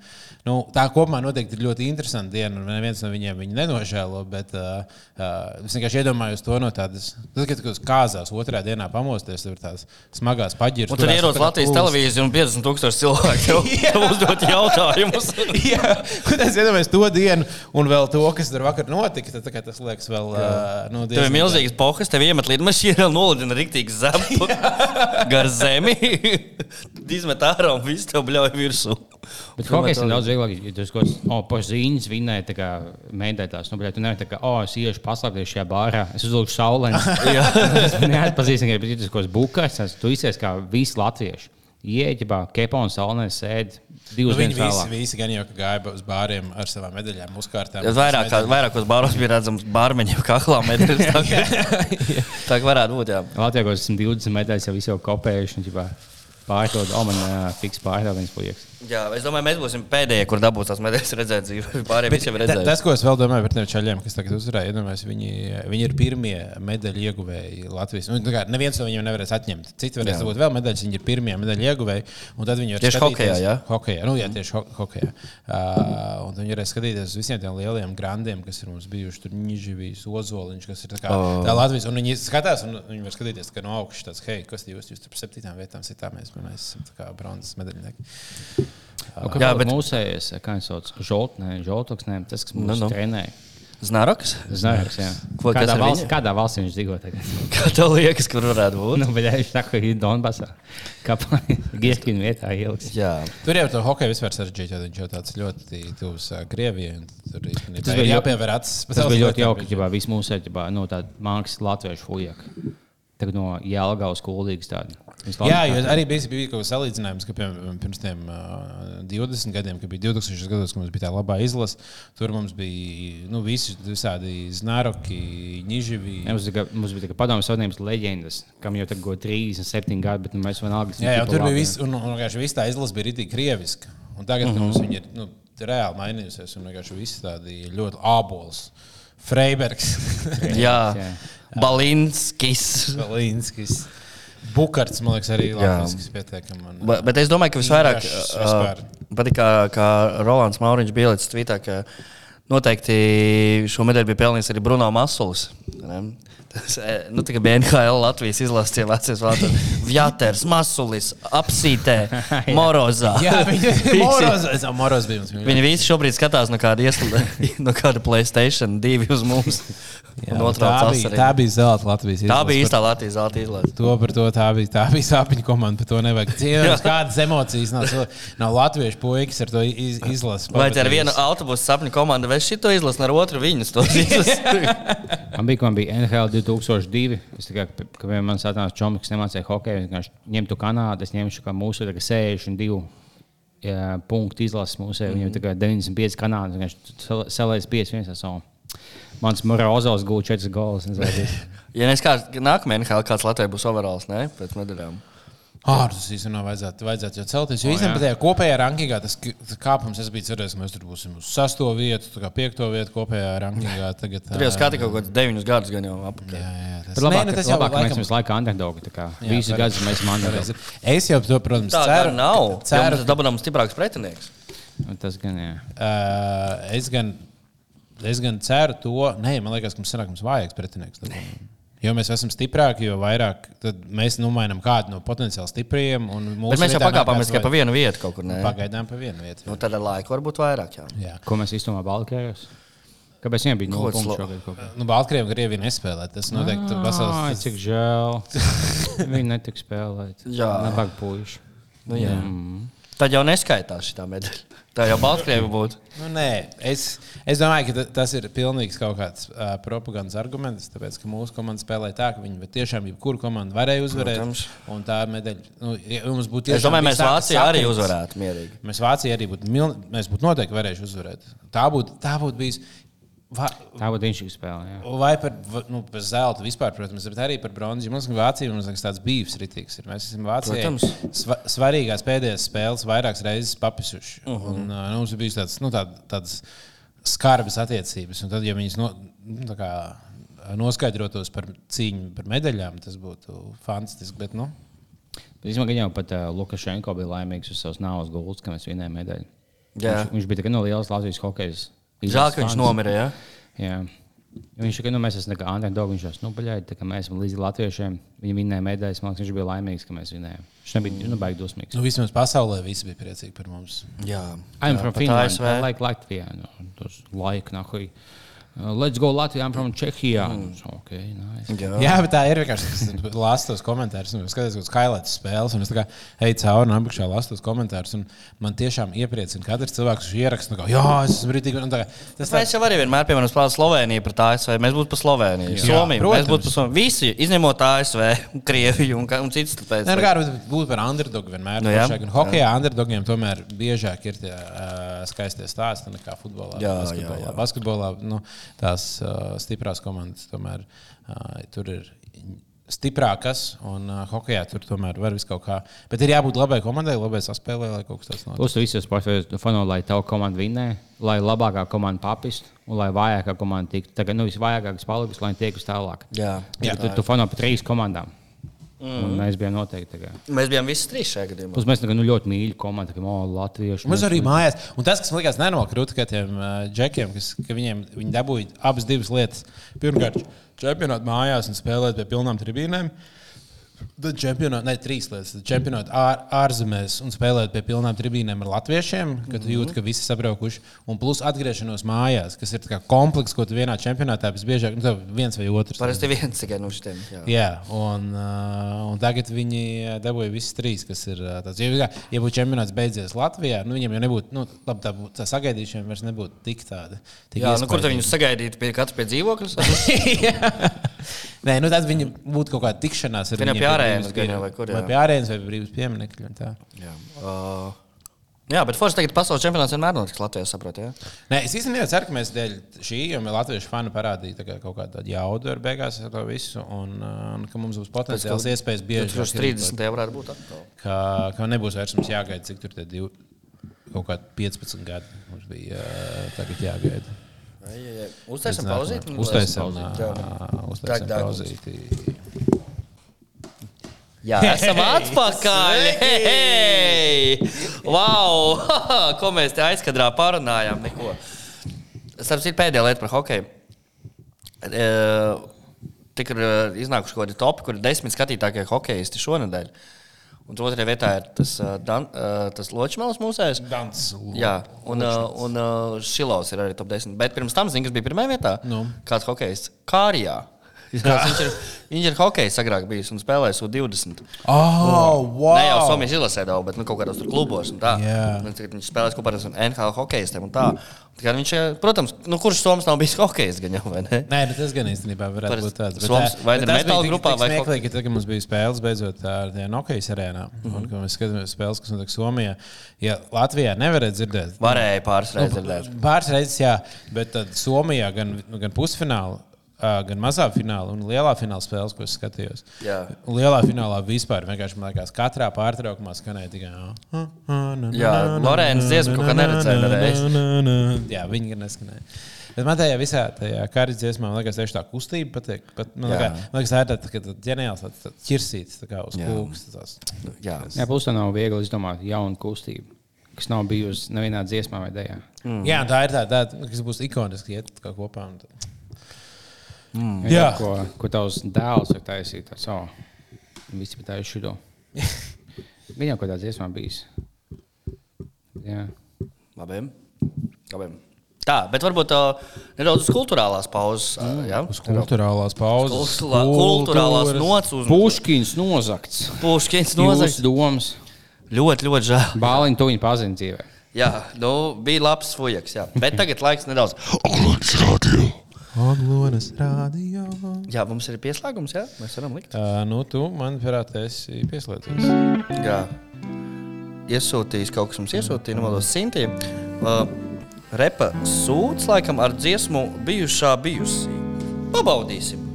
Nu, tā kopumā noteikti ir ļoti interesanta diena, un neviens no viņiem viņu nenožēlo, bet uh, uh, es vienkārši iedomājos to no tādas, tad, kad tu kāzās otrā dienā pamosties, tur ir tās smagās paģiras. Ierodas Latvijas televīzija un 50 tūkstoši cilvēku tev, uzdot jautājumus. Jā, un es iedomājos to dienu, un vēl to, kas tur vakar notika. Tad, tā kā tas liekas, vēl uh, nu, Tev ir milzīgs pohas, tev iemet līdzi mašīnā, nolidina rīktīgi zemu gar zemi. Izmet ārā un viss tev bļauj virsū. Bet hokejs ir daudz vieglāk, ja esi kaut kāds, oh, pazīņas vinnēji, tā kā mēģinājās. Nu, tu nevari tā kā, oh, es iešu paslēpties šajā bārā, es uzlūku saulēnu. Tas neatpazīstami, bet ja tu esi kaut kāds bukas, tas tu izsies kā visi latvieši. Ieķibā, kepa un sēdi Nu, divas viņi dienas visi, vēlāk. visi gan jau gāja uz bāriem ar savām medaļām, uzkārtām. Vairāk, vairākos bāros bija redzams bārmeņiem kaklā medaļas. Tā, kā- tā varētu būt, jā. Latvijā kaut kāds 120 medaļas jau visi jau kopējuši. un, ģipā, Pārdod, oh, man uh, fiks pārdod viens puikas. jā. Es domāju, mēs būsim pēdējie, kur dabūs tās medaļas redzēt dzīvē. Pārējie visi jau ir redzējuši. tas, ko es vēl domāju par tiem čaļiem, kas tagad uzvarēja, iedomājos, viņi, viņi ir pirmie medaļu ieguvēji Latvijas. Nu, kā neviens no viņiem nevarēs atņemt. Citi varēs dabūt vēl medaļas, viņi ir pirmie medaļu ieguvēji. Un tad viņi var Tieši skatīties- hokejā, jā? Hokejā, nu, jā, tieši ho hokejā. Uh, un viņi varēs skatīties uz visiem tiem lielajiem grandiem, kas ir mums bijuši. Tur Nižģīvīs, Ozoliņš, kas ir tā kā Oh. tā Latvijas. Un viņi skatās, un viņi var skatīties kā no augšas, tāds, hei, kas jūs, jūs tur par septītām vietām sitāmies, un mēs esam tā kā bronzas medaļnieki. Nu, Jā, bet- mūsējais, kā viņš sauc, žoltnē, žoltoks, nē, tas, kas mums Nu, nu. trenēja. Znaroks? Znaroks, jā. Ko- kādā, valsts, kādā valstī viņš dzīvo tagad? Kā tev liekas, kur varētu būt? nu, bet viņš saka, ka ir Donbassā. Kāpēc? Gieskina vietā ieliks. Jā. Tur jau to hokeju vispār sarežģīja, jo viņš jau tāds ļoti tuvs ā, Krievijai. Tur īstenībā Tas bija jāpievēr acis. Tas bija ļoti jauki, ja visi mūsu ģibā, no tāda mākslas latviešu fujaka. Tagad no Jālgavas kuldīgas tāda. Jā, jo arī bija, bija kaut kāds salīdzinājums, ka piemēram, pirms tiem uh, 20 gadiem, kad bija 2000 gados, kad mums bija tā labā izlase, tur mums bija nu, visi visādi znaroki, niživi. Jā, Mums, tika, mums bija tāda padomju savienības leģendas, kam jau tagad ir 37 gadi, bet nu, mēs vienalga esam Jā, jā tipa tur bija viss, un, un vienkārši viss tā izlase bija rītīgi krieviska. Un tagad, kad mums viņa ir nu, reāli mainījusies, un vienkārši visi tādi ļoti ābols. Freibergs, Jā. Jā. Balinskis. Līnskis, Bukarts, man liekas, arī latvijas pietiekami. un- Bet, bet es domāju, ka visvairāk uh, patīk, kā, kā Rolands Mauriņš bija ielicis tvītā, ka noteikti šo medaļu bija pelnījis arī Bruno Masulis. ne? Tas, nu, bija NHL Latvijas izlases vecais vārds. Vjaters, Masulis, apsītē, Morozā. Jā, viņa Moroz, bija. Viņi visi šobrīd skatās no kāda, iesla, no kāda Playstation 2 uz mums. Jā, tā, bija, tā bija zelta Latvijas Tā izlase. bija īstā Latvijas zelta izlase. To par to tā bija. Tā bija sāpīga komanda. Par to nevajag cīnīties. Kādas emocijas nav, nav latviešu puikas ar to iz, izlasi. Vai ar vienu autobusu sapņu komandu, vai šito izlasi, ar otru viņus to izlasi? Man bija, man bija NHL 2002. Es tikai, kad man satnāca čomis, kas nemācīja hokeju, viņš ņemtu Kanādu, es ņemšu kā mūsu tagad 62. Jā, punktu izlases mūsu. Mm -hmm. Viņam tikai 95 kanādas. Viņš salēdz 5-1 ar savu. Mans Morozovs gūta 4 gols. ja nes kāds nākamajā NHL kāds Latvijā būs overalls, ne? Pēc medaļām. Ārpus īstenībā vajadzētu, vajadzētu jau celties. Jo īstenībā jā. tajā kopējā rankingā tas kāpums, es biju cerējis, ka mēs tur būsim uz sesto vietu, tā kā piekto vietu kopējā rankingā. Tagad, Tur jau skatījās kaut kāds 9 gadus gan jau apakaļ. Jā, jā, tas, labāk, Nē, nu, tas jau labāk mēs laikam- visu laiku underdogi. Visus gadus mēs pareizi. Es jau to, protams, Tā ceru. nav. ceru ka dabūjām stiprāks pretinieks. Nu, Tas gan jā. Uh, es, gan, es gan ceru to, nē, man liekas, ka mums sanāk, mums vajag pretinieks. Jo mēs esam stiprāki, jo vairāk tad mēs nomainām kādu no potenciāli stipriem. un mūsu Bet mēs jau pakāpāmies tikai pa vienu vietu kaut kur. Ne? Pagaidām pa vienu vietu. Nu, tad ar laiku varbūt vairāk. Jā. Jā. Ko mēs īstenībā balkājos? Kāpēc viņiem bija 0 Kaut punktu slo- šogad? kaut kā? Nu, Baltkrievija Krievija nespēlē. Tas noteikti ir Ai, vesels. cik žēl. Viņi netika spēlēt. Jā. Nabaga puiši. Nu, jā. Tad jau neskaitās šī medaļa. Tā jau Baltkrievija būtu. Nu, nē, es, es domāju, ka ta- tas ir pilnīgs kaut kāds uh, propagandas arguments. Tāpēc, ka mūsu komanda spēlēja tā, ka viņi tiešām jebkuru komandu varēja uzvarēt. Protams. Un tā medaļa, nu, ja mums būtu Es tiešām domāju, bijis mēs Vācijā arī uzvarētu mierīgi. Mēs Vācijā arī būtu, mil... mēs būtu noteikti varējuši uzvarēt. Tā būtu, tā būtu bijis. Va... Tā būtu viņš spēlē. Jā. Vai par, nu, par zeltu vispār, protams, bet arī par bronzu. Mums, Vācija, mums liekas, tāds bijis rītīgs. Ir. Mēs esam Vācijā. Protams. Sva, svarīgās pēdējās spēles vairākas reizes papisuši. Uh Mhm. -huh. un, uh, nu, mums bijis tāds, nu, tād, tādas skarbas attiecības. Un tad, ja viņas no, nu, tā kā, noskaidrotos par cīņu par medaļām, tas būtu fantastiski. Bet, nu, Bet es domāju, ka jau pat uh, Lukašenko bija laimīgs uz savas nāves gultas, ka mēs vinējām medaļu. Jā. Viņš, viņš bija tikai no lielas Latvijas hokeja. Žēl, ka viņš nomira. Ja? Jā. Viņš ka nu, mēs esam underdogi. Viņš teica, nu, paļāji, tā mēs esam līdzi latviešiem. Viņi vinēja medaļas. Man liekas, viņš bija laimīgs, ka mēs vinējām. Viņš nebija nu, baigi dosmīgs. nu, vismaz pasaulē visi bija priecīgi par mums. Jā, I'm Jā, from Finland. I like Latvia. No, tos laika, nahuj. Uh, let's go Latvijā, I'm from Čehijā. Mm. Okay, nice. Jā. Jā, bet tā ir vienkārši. Lasu tos komentārus, un es skatos, kādas skailētas spēles, un es tā kā eju cauri un apakšā lasu tos komentārus. un Man tiešām iepriecina katrs cilvēks, kurš ieraksta, kā, jā, es esmu brīvīgi. un tā Tas Mēs jau arī vienmēr piemēram spēlējam Sloveniju pret ASV. Mēs būtu par Sloveniju. Jā, Somiju. protams. Mēs būtu par Somiju. Visi, izņemot ASV, Krieviju un, ka- un citas. Tāpēc, Nē, nu kā būt par underdogu vienmēr. Nu Nu, jā, un hokeja underdogiem tomēr biežāk ir tie uh, skaistie stāsti nekā futbolā. Jā, basketbolā. jā, jā. basketbolā nu, tās uh, stiprās komandas tomēr uh, tur ir. Stiprākas, un uh, hokeja tur tomēr var visu kaut kā. Bet ir jābūt labai komandai, labai saspēlē, lai kaut kas tāds notiktu. Plus, visos sportos fano, lai tavu komandu vinnē, lai labākā komanda papistu un lai vājākā komanda tiktu. Tagad, nu, visvājākais paliks, lai tiek uz tālāk. Jā, Jā, tu, tu fano par trīs komandām. Mm. Mēs bijām noteikti. kā. Mēs bijām visi trīs šajā gadījumā. Plus, mēs tagad, nu, ļoti mīļi komandu, kā oh, Latvieši. Mums arī mājās. Un tas, kas man liekas nenokrūti, ka tiem uh, džekiem, kas ka viņiem viņi dabūja abas divas lietas. Pirmkārt, čempionāta mājās un spēlēt pie pilnām tribīnēm. Tad čempionātā, ne trīs lietas. Tad Čempionātā ār, ārzemēs un spēlēt pie pilnām tribīnēm ar latviešiem, kad tu jūti, ka visi sabraukuši. Un plus atgriešanos mājās, kas ir komplekss, ko tu vienā čempionātā visbiežāk, nu, viens vai otrs. Parasti viens tikai no šiem. jā. Jā, un, uh, un tagad viņi dabūja visas trīs, kas ir tāds. Ja, ja būtu čempionāts beidzies Latvijā, nu, viņiem jau nebūtu, nu, labi, tā, būtu- tā sagaidīšana vairs nebūtu tik tāda. Tik Jā, nu, kur tad viņus sagaidīt pie katras pie dzīvokļa? Nē, nu, tad viņi būtu kaut kāda tikšanās ar viņiem pie brīvības pie- vai kur, Vai jā. pie vai pie brīvības pieminekļa. un tā. jā. Uh, jā, bet Forza tagad pasaules čempionāts vienmēr notiks Latvijā, saprotiet. Ja? Nē, es īstenībā ceru, ka mēs dēļ šī, jo latviešu fani parādīja kā kaut kādu jaudu ar beigās ar to visu, un, uh, un ka mums būs potenciāls iespējas bieži. 2030. jau varētu būt atkal. Ka, ka nebūs vairs mums jāgaida, cik tur tie divi, kaut kādi 15 gadi mums bija uh, tagad jāgaida. Uztaisām, uh, uztaisām pauzīti. Jā, esam atpakaļ! Hei! Wow! Ko mēs te aizkadrā parunājām? Neko. Starp citu, pēdējā lieta par hokeju. E, Tik ir e, iznākuši kaut kādi topi, kur ir desmit skatītākie hokeisti šonadēļ. Un otrajā vietā ir tas, uh, dan, uh, tas Ločmēls mūsējs. Dans. Jā, un, uh, un uh, Šilovs ir arī top 10. Bet pirms tam, zini, kas bija pirmajā vietā? Nu. Kāds hokejs? Kārijā. viņš, ir, viņš ir hokejs agrāk bijis un spēlējis U20. Oh, wow! Ne jau Somijas izlasē, daudz, bet nu, kaut kādos tur klubos. un tā. Jā. Un viņš spēlēs kopā ar NHL hokeistiem. un tā. Viņš, eh, protams, nu, kurš Somijas nav bijis hokejs gan jau, vai ne? Nē, bet tas gan īstenībā varētu Parasti būt tāds. Soms- vai bet tas bija metāla grupā vai smieklīgi, ka tagad mums bija spēles beidzot ar tajā Nokijas arēnā. Mm Mhm. -hmm. Un, kad mēs skatāmies spēles, kas notiek Somijā. Ja Latvijā nevarēja dzirdēt. Varēja pāris reizes dzirdēt. Pāris reizes, jā, bet tad Somijā gan, gan pusfinālā, gan mazā finālā un lielā fināla spēles, ko es skatījos. Jā. Un Lielā finālā vispār vienkārši man liekas, katrā pārtraukumā skanēja tikai. Jā, Lorēnas dziesma kaut kā neredzēja nereiz. Jā, viņi gan neskanēja. Bet man tajā visā tajā karas dziesmā, man liekas, tieši tā kustība patīk. Pat, man, liekas, man liekas, tā ir tāda tā, tā ģeniāls, tāds tā, ķirsīts tā kā uz Jā. kūks. tās. Jā. Jā, plus tā nav viegli izdomāt jaunu kustību, kas nav bijusi nevienā dziesmā vai dēļā. Mm. Jā, tā ir tā, tā, kas būs ikoniski, iet kā kopā. un tā. Jā. Ko, ko tavs dēls var taisīt? Tā savu. Visi pat taisīja šo. Viņa jau kādā dziesmā bijis. Jā. Labi. Labi. Tā, bet varbūt uh, nedaudz uz kultūrālās pauzes. Uh, jā, Uz kultūrālās pauzes. Kultūrā- kultūrālās nots uz Puškins nozagts. Puškins Nozagts nozagts. domas. Ļoti, ļoti žēl. Bāliņu to viņa pazina dzīvē. Jā, nu, bija labs fujaks. Jā. Bet tagad laiks nedaudz. Aglonas rādio. Jā, mums ir pieslēgums, jā, mēs varam likt. Uh, nu, tu, manuprāt, esi pieslēdzies. Jā. Iesūtījis kaut kas mums iesūtīja, nu, malos simtiem. Uh, repa sūds, laikam, ar dziesmu bijušā bijusi. Pabaudīsim!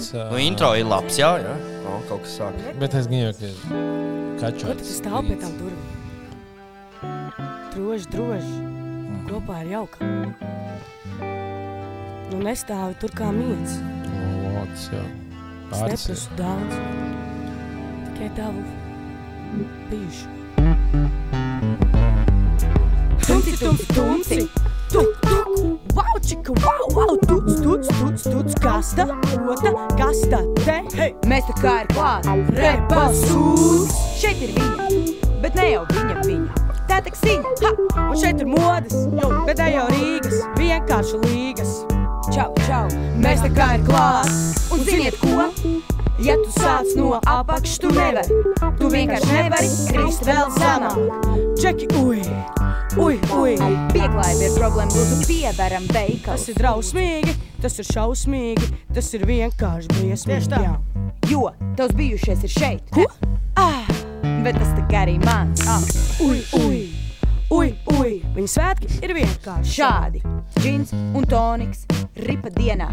Tāds. Uh, Nu, intro ir labs, jā, jā. No, kaut kas sāk. Bet es jau, ka Ko kačots. tas stāv pie tām durvīm? Droši, droši. Kopā ir jauka. Nu, nestāvi tur kā mīts. Lots, jā. Es Pāris ir. neprasu daudz. Tikai tavu bijušu. Tumci, tumci, tumci. Tuk, tuk. Wow, čika, wow, wow. Tuc, tuc, tuc, tuc. Kasta, ota, kasta, te. Hei! Mēs tā kā ir klāta. Repasūds! Šeit ir viņa, bet ne jau viņa. viņa. Tā taksiņa. Ha! Un šeit ir modes, jo, bet ne jau Rīgas, vienkārši līgas. Čau, čau. Mēs tā kā ir klāts, Un ziniet ko? ja tu sāc no apakšas, tu nevari. Tu vienkārši nevari krist vēl zemāk. Čeki, ui, ui, ui. Pieklājība ir problēma, lūdzu, piedaram Tas veikals. ir drausmīgi, tas ir šausmīgi, tas ir vienkārši briesmīgi. Jā. Jo tavs bijušais ir šeit. Ko? Ah, Bet tas tā kā arī mans. Ah, ui, ui, ui, ui. Viņa svētki ir vienkārši šādi. Džins un toniks. Ripa dienā.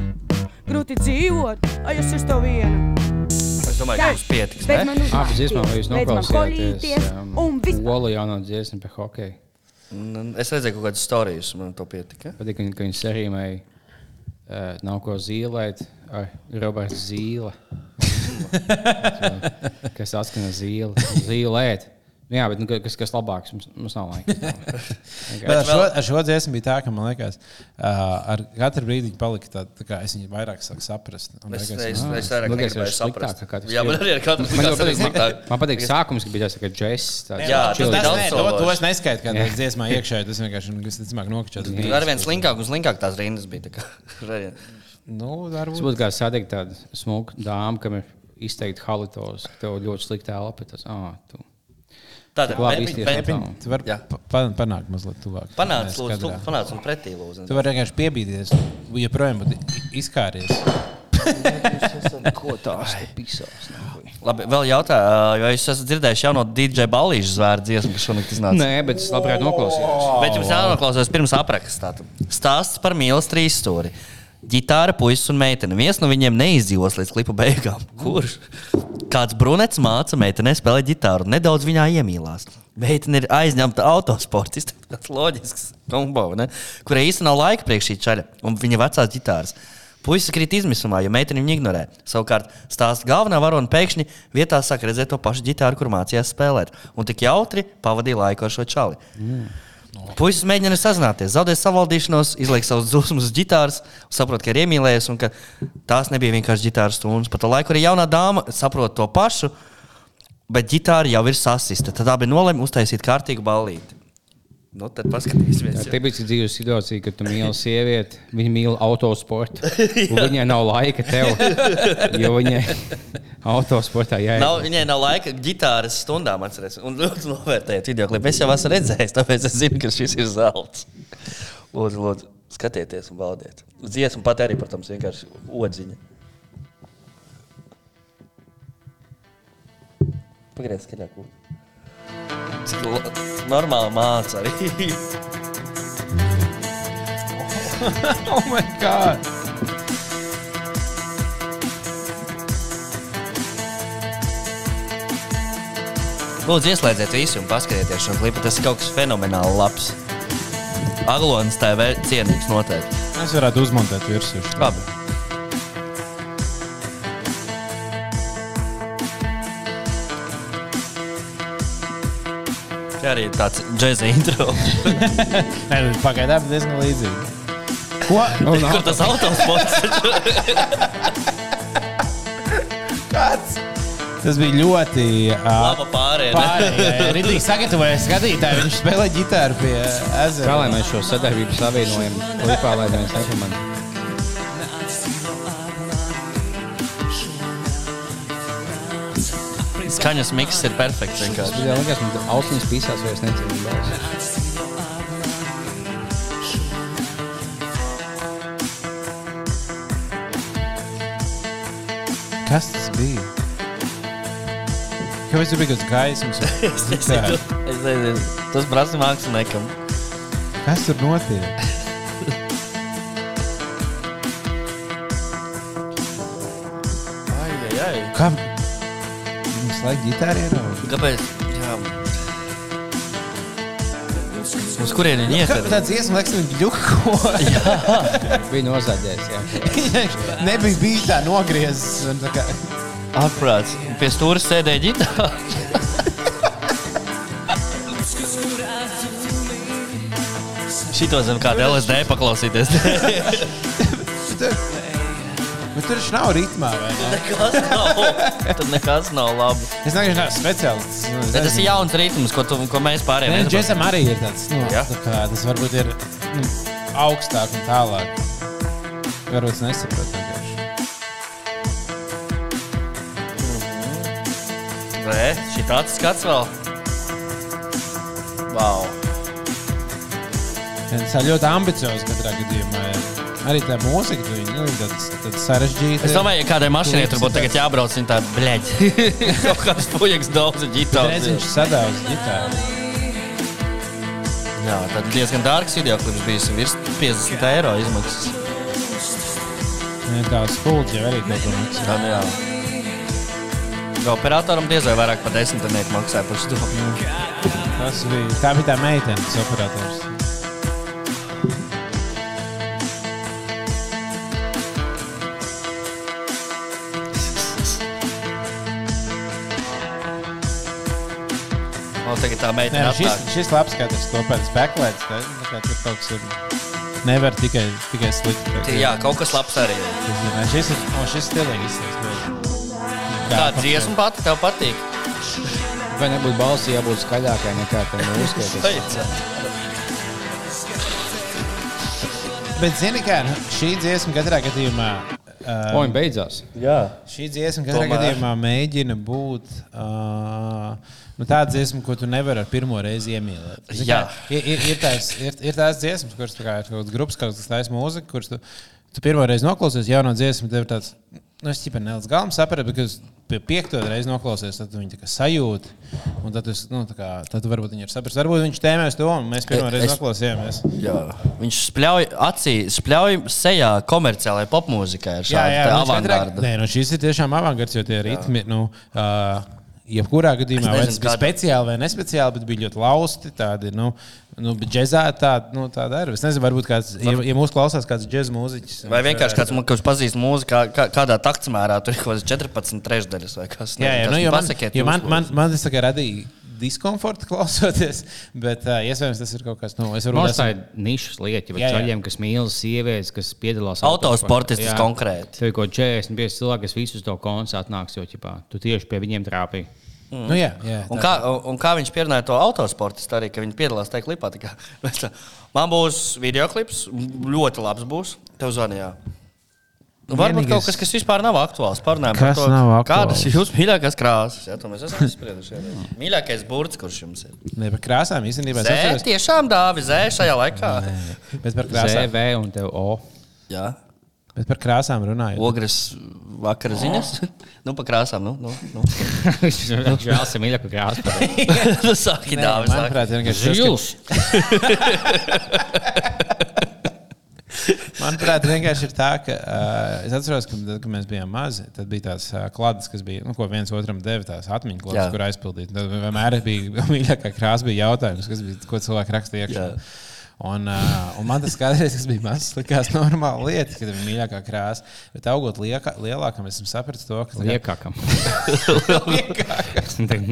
Grūti dzīvot, ai es esmu to viena. Es domāju, ka mums pietiks. Abas dziesmām vai jūs noklausījāties? jaunā dziesma par hokeju. Nu, Es redzēju kaut kādas stāstus, man to pietika. Patīk, ka, ka viņi sarīmēja uh, nav ko zīmēt ar Robertu Zīle. kas atskan zīle, zīlēt. Nu, jā, bet nu, kas, kas labāks? Mums, mums nav laika. Bet ar šo, ar šo dziesmu bija tā, ka man liekas, uh, ar katru brīdi viņa palika tāda, tā kā es viņu vairāk sāku saprast. Un Es, es, "Ā, es vairāk Liekas, negribēju ir saprast. sliktāk, tas Jā, man ir. arī ar katru Man, patīk, sliktāk. man patīk sākums, ka bija tas, ka džeks. tāds Jā, chill. tas Tas, nē, to, to es neskaitu, kā tas dziesmā iekšā. Tas vienkārši visticamāk nokačots. Tur arī viens linkāk un linkāk tās rindas bija. tā Nu, Tas varbūt. būtu kā satikt tādu smuku dāmu, kam ir izteikti halitos, ka tev ļoti slikta elpa. Tas, ah, tu. Tātad, pa- pa- panākt mazliet tuvāk. Panāc, lūdzu, tu panāc un pretī lūdzu. Tu vari vienkārši piebīties, joprojām būtu izkāries. Ko tās pisās? Labi, vēl jautā, vai jūs esat dzirdējuši jauno DJ balīšu zvēru dziesmu, kas šonakt iznāca? Nē, bet es labprāt noklausījos. Bet jums jānoklausās pirms aprakstā. Stāsts par mīlestības trīsstūri. Gitāra, puisis un meitene. Viens no viņiem neizdzīvos līdz klipa beigām. Kurš? Kāds brunets māca meitenei spēlēt ģitāru un nedaudz viņā iemīlās. Meitene ir aizņemta autosports, tas loģisks kombo, ne? kurai īstenībā nav laika priekš šī čaļa un viņa vecās ģitāras. Puisis krīt izmisumā, jo meitene viņu ignorē. Savukārt, stāsta galvenā varona pēkšņi vietā sāk redzēt to pašu ģitāru, kur mācījās spēlēt. Un tik jautri pavadīja laiku ar šo čali. Puisis mēģina sazināties, zaudē savaldīšanos, izliek savus dusmas uz ģitāras, saprot, ka ir iemīlējies un ka tās nebija vienkārši ģitāras stundas. Pat laiku arī jaunā dāma saprot to pašu, bet ģitāra jau ir sasista. Tad abi nolēma uztaisīt kārtīgu ballīti. Nu, tad paskatīsimies. Tā tipiska dzīves situācija, kad tu mīli sievieti, viņa mīl autosportu. Viņai nav laika tev, jo viņai autosportā jāiet. Nav, viņai nav laika ģitāras stundām atcerēties. Un lūdzu, novērtējiet video klipu. Es jau esmu redzējis, tāpēc es zinu, ka šis ir zelts. Lūdzu, lūdzu skatieties un baudiet. Dziesmu pat arī, protams, vienkārši odziņa. Pagaidiet, skaļāk. lūdzu. Cik Normāli māca arī. Oh, my God! Lūdzu, ieslēdziet visu un paskatieties šo klipu. Tas ir kaut kas fenomenāli labs. Aglonas TV cienīgs noteikti. Mēs varētu uzmontēt virsū. Labi. Tā arī ir tāds džēza intro. Nē, nu, pagaidām diezgan līdzīgi. Ko? Kur tas autosports? Kāds? Tas bija ļoti Laba pārējā. ne? Pārējie rītīgi sagatavojas skatītāji. Viņš spēlē ģitāru pie ezera. Kā lai mēs šo sadarbību savienojam, klipā, lai neviens nepamanā? Skaņas miks ir perfekts. vienkārši. Jā, liekas, man austiņas pisās, vai es nedzirdu balsi. Kas tas bija? Kāpēc tur bija kaut kāds gaismas? Es nezinu. Es nezinu. Tas prasa māksliniekam. Kas tur notiek? Ai, ai, ai. Kā? Viņus laik ģitāri ierauga. Kāpēc? Jā. Uz kurien viņi iet? Kā tāds iesmu liekas, viņš ļuko. Bija nozāģējis, jā. Viņš nebija bijis tā nogriezis. un tā kā- Aprāts. Pie stūra sēdēja ģitāra. Šito zem kāda LSD paklausīties. Bet tur viņš nav ritmā. ne? nekas nav. Tur nekas nav labi. Es nezinu, viņš nav speciālists. Nu, es tas ir jauns ritms, ko, tu, ko mēs pārējiem nesaprotam. Džesam arī ir tāds, nu, Jā? tā kā, tas varbūt ir nu, augstāk un tālāk. Varbūt es nesaprotu. vienkārši. Nē, šī tāds skats vēl. Wow. Ja, Tas ir ļoti ambiciozs katrā gadījumā. ja. Arī tā mūzika, nu, tāds sarežģīts. Es domāju, ka kādai mašīnai tur būtu tagad jābrauc, viņa tā, bleģ. Kaut kāds puikas daudz Redz, ģitāru. viņš sadāvās ģitāru. Jā, tad diezgan dārgs video klips bijis. Virs 50 eiro izmaksas. Ja, Tā spulģi jau arī kaut ko maksā. Nu jā. Operatoram diez vai vairāk par desmitnieku maksāja par šo. Tas bija, tā bija tā meitene, kas operators. Tagad tā meitene nu šis, šis labs skatās to pēc spekulētas. ka, nu, kā Tur kaut kas ir. Nevar tikai, tikai slikti. Tie, Jā, kaut kas labs arī. Nē, Šis ir, o, šis stilīgs. Tā dziesma pati tev patīk. Vai nebūtu balss jābūt skaļākai nekā tam? Teica. Bet, zini, kā nu, šī dziesma katrā gadījumā. O, Uh, viņa beidzās. Jā. Šī dziesma katrā Tomēr. gadījumā mēģina būt uh, nu, tāda dziesma, ko tu nevari ar pirmo reizi iemīlēt. Zini Jā. kā, Ir, ir, ir, tās, ir, ir tās dziesmas, kuras tā kā, ir kaut kādas grupas, kas taisa mūziku, kuras tu, tu pirmo reizi noklausies, jauno dziesmu, tev ir tāds, nu, es tikai nelīdz galam sapratu, bet, piekto reizi noklausies, tad tu viņu tā kā sajūti. Un tad, es, nu, tā kā, tad tu varbūt viņu ir saprast. Varbūt viņš tēmēs to, un mēs pirmo reizi Es- noklausījāmies. Jā. Viņš spļauj acīs, spļauj sejā komerciālajai popmūzikai ar šādu avangardu. Nē, nu šis ir tiešām avangards, jo tie ritmi, nu, uh, jebkurā gadījumā, Es vai nezinu, tas bija kāda- speciāli vai nespeciāli, bet bija ļoti lausti, tādi, nu, nu džezāti, tādi, nu, tādi arī. Es nezinu, varbūt kāds, ja, ja mūs klausās kāds džez mūziķis. Vai vienkārši kāds, man, kurš pazīst mūziku, kā, kā, kādā taktsmērā tur ir kaut kāds 14 trešdaļas vai kas Jā, jā, nu, jo man, jo man, man, lūdzu. man tas tā radīja diskomfortu klausoties, bet uh, iespējams tas ir kaut kas, nu, es varu Mums tā ir nišas lieta, vai ceļiem, kas mīl sievietes, kas piedalās Autosportistis Jā. konkrēti. Tev ir kaut 45 cilvēki, kas visus to koncertu atnāks, jo ķipā, tu tieši pie viņiem trāpīji. Nu, jā, jā, Un kā, un- kā viņš pierunāja to autosportistu arī, ka viņi piedalās tajā klipā. Man būs video klips, ļoti labs būs. Tev zvanīja. Nu, varbūt Vienīgais- kaut kas, kas vispār nav aktuāls. Parunājam par Kas to, nav aktuāls? Kādas ir jūsu mīļākās krāsas? Jā, to mēs esam izsprieduši. jā. Mīļākais burts, kurš jums ir? Ne, par krāsām īstenībā es atceros. tiešām dāvi zē šajā laikā. Bet par krāsām, CV un tev O. Jā, bet par krāsām runājot. ogres vakara ziņas. nu, pa krāsām. Nu, nu, nu. Viņš vēl ir mīļākais krāsa. Nē, dāvi. saki. Manuprāt, vienkārši tas, Žils. Manuprāt, vienkārši ir tā, ka uh, es atceros, ka, tad, kad mēs bijām mazi, tad bija tās uh, klātes, kas bija, nu, ko viens otram deva, tās atmiņu klātes, kur aizpildīt. Tad vienmēr bija mīļākā krāsa, bija jautājums, kas bija, ko cilvēki rakstīja iekšā. Jā. Un, uh, un man tas kādreiz, kas bija mazs, likās normāla lieta, kad ir mīļākā krāsa. Bet augot lieka, lielākam, es sapratu to, ka kā- Liekākam.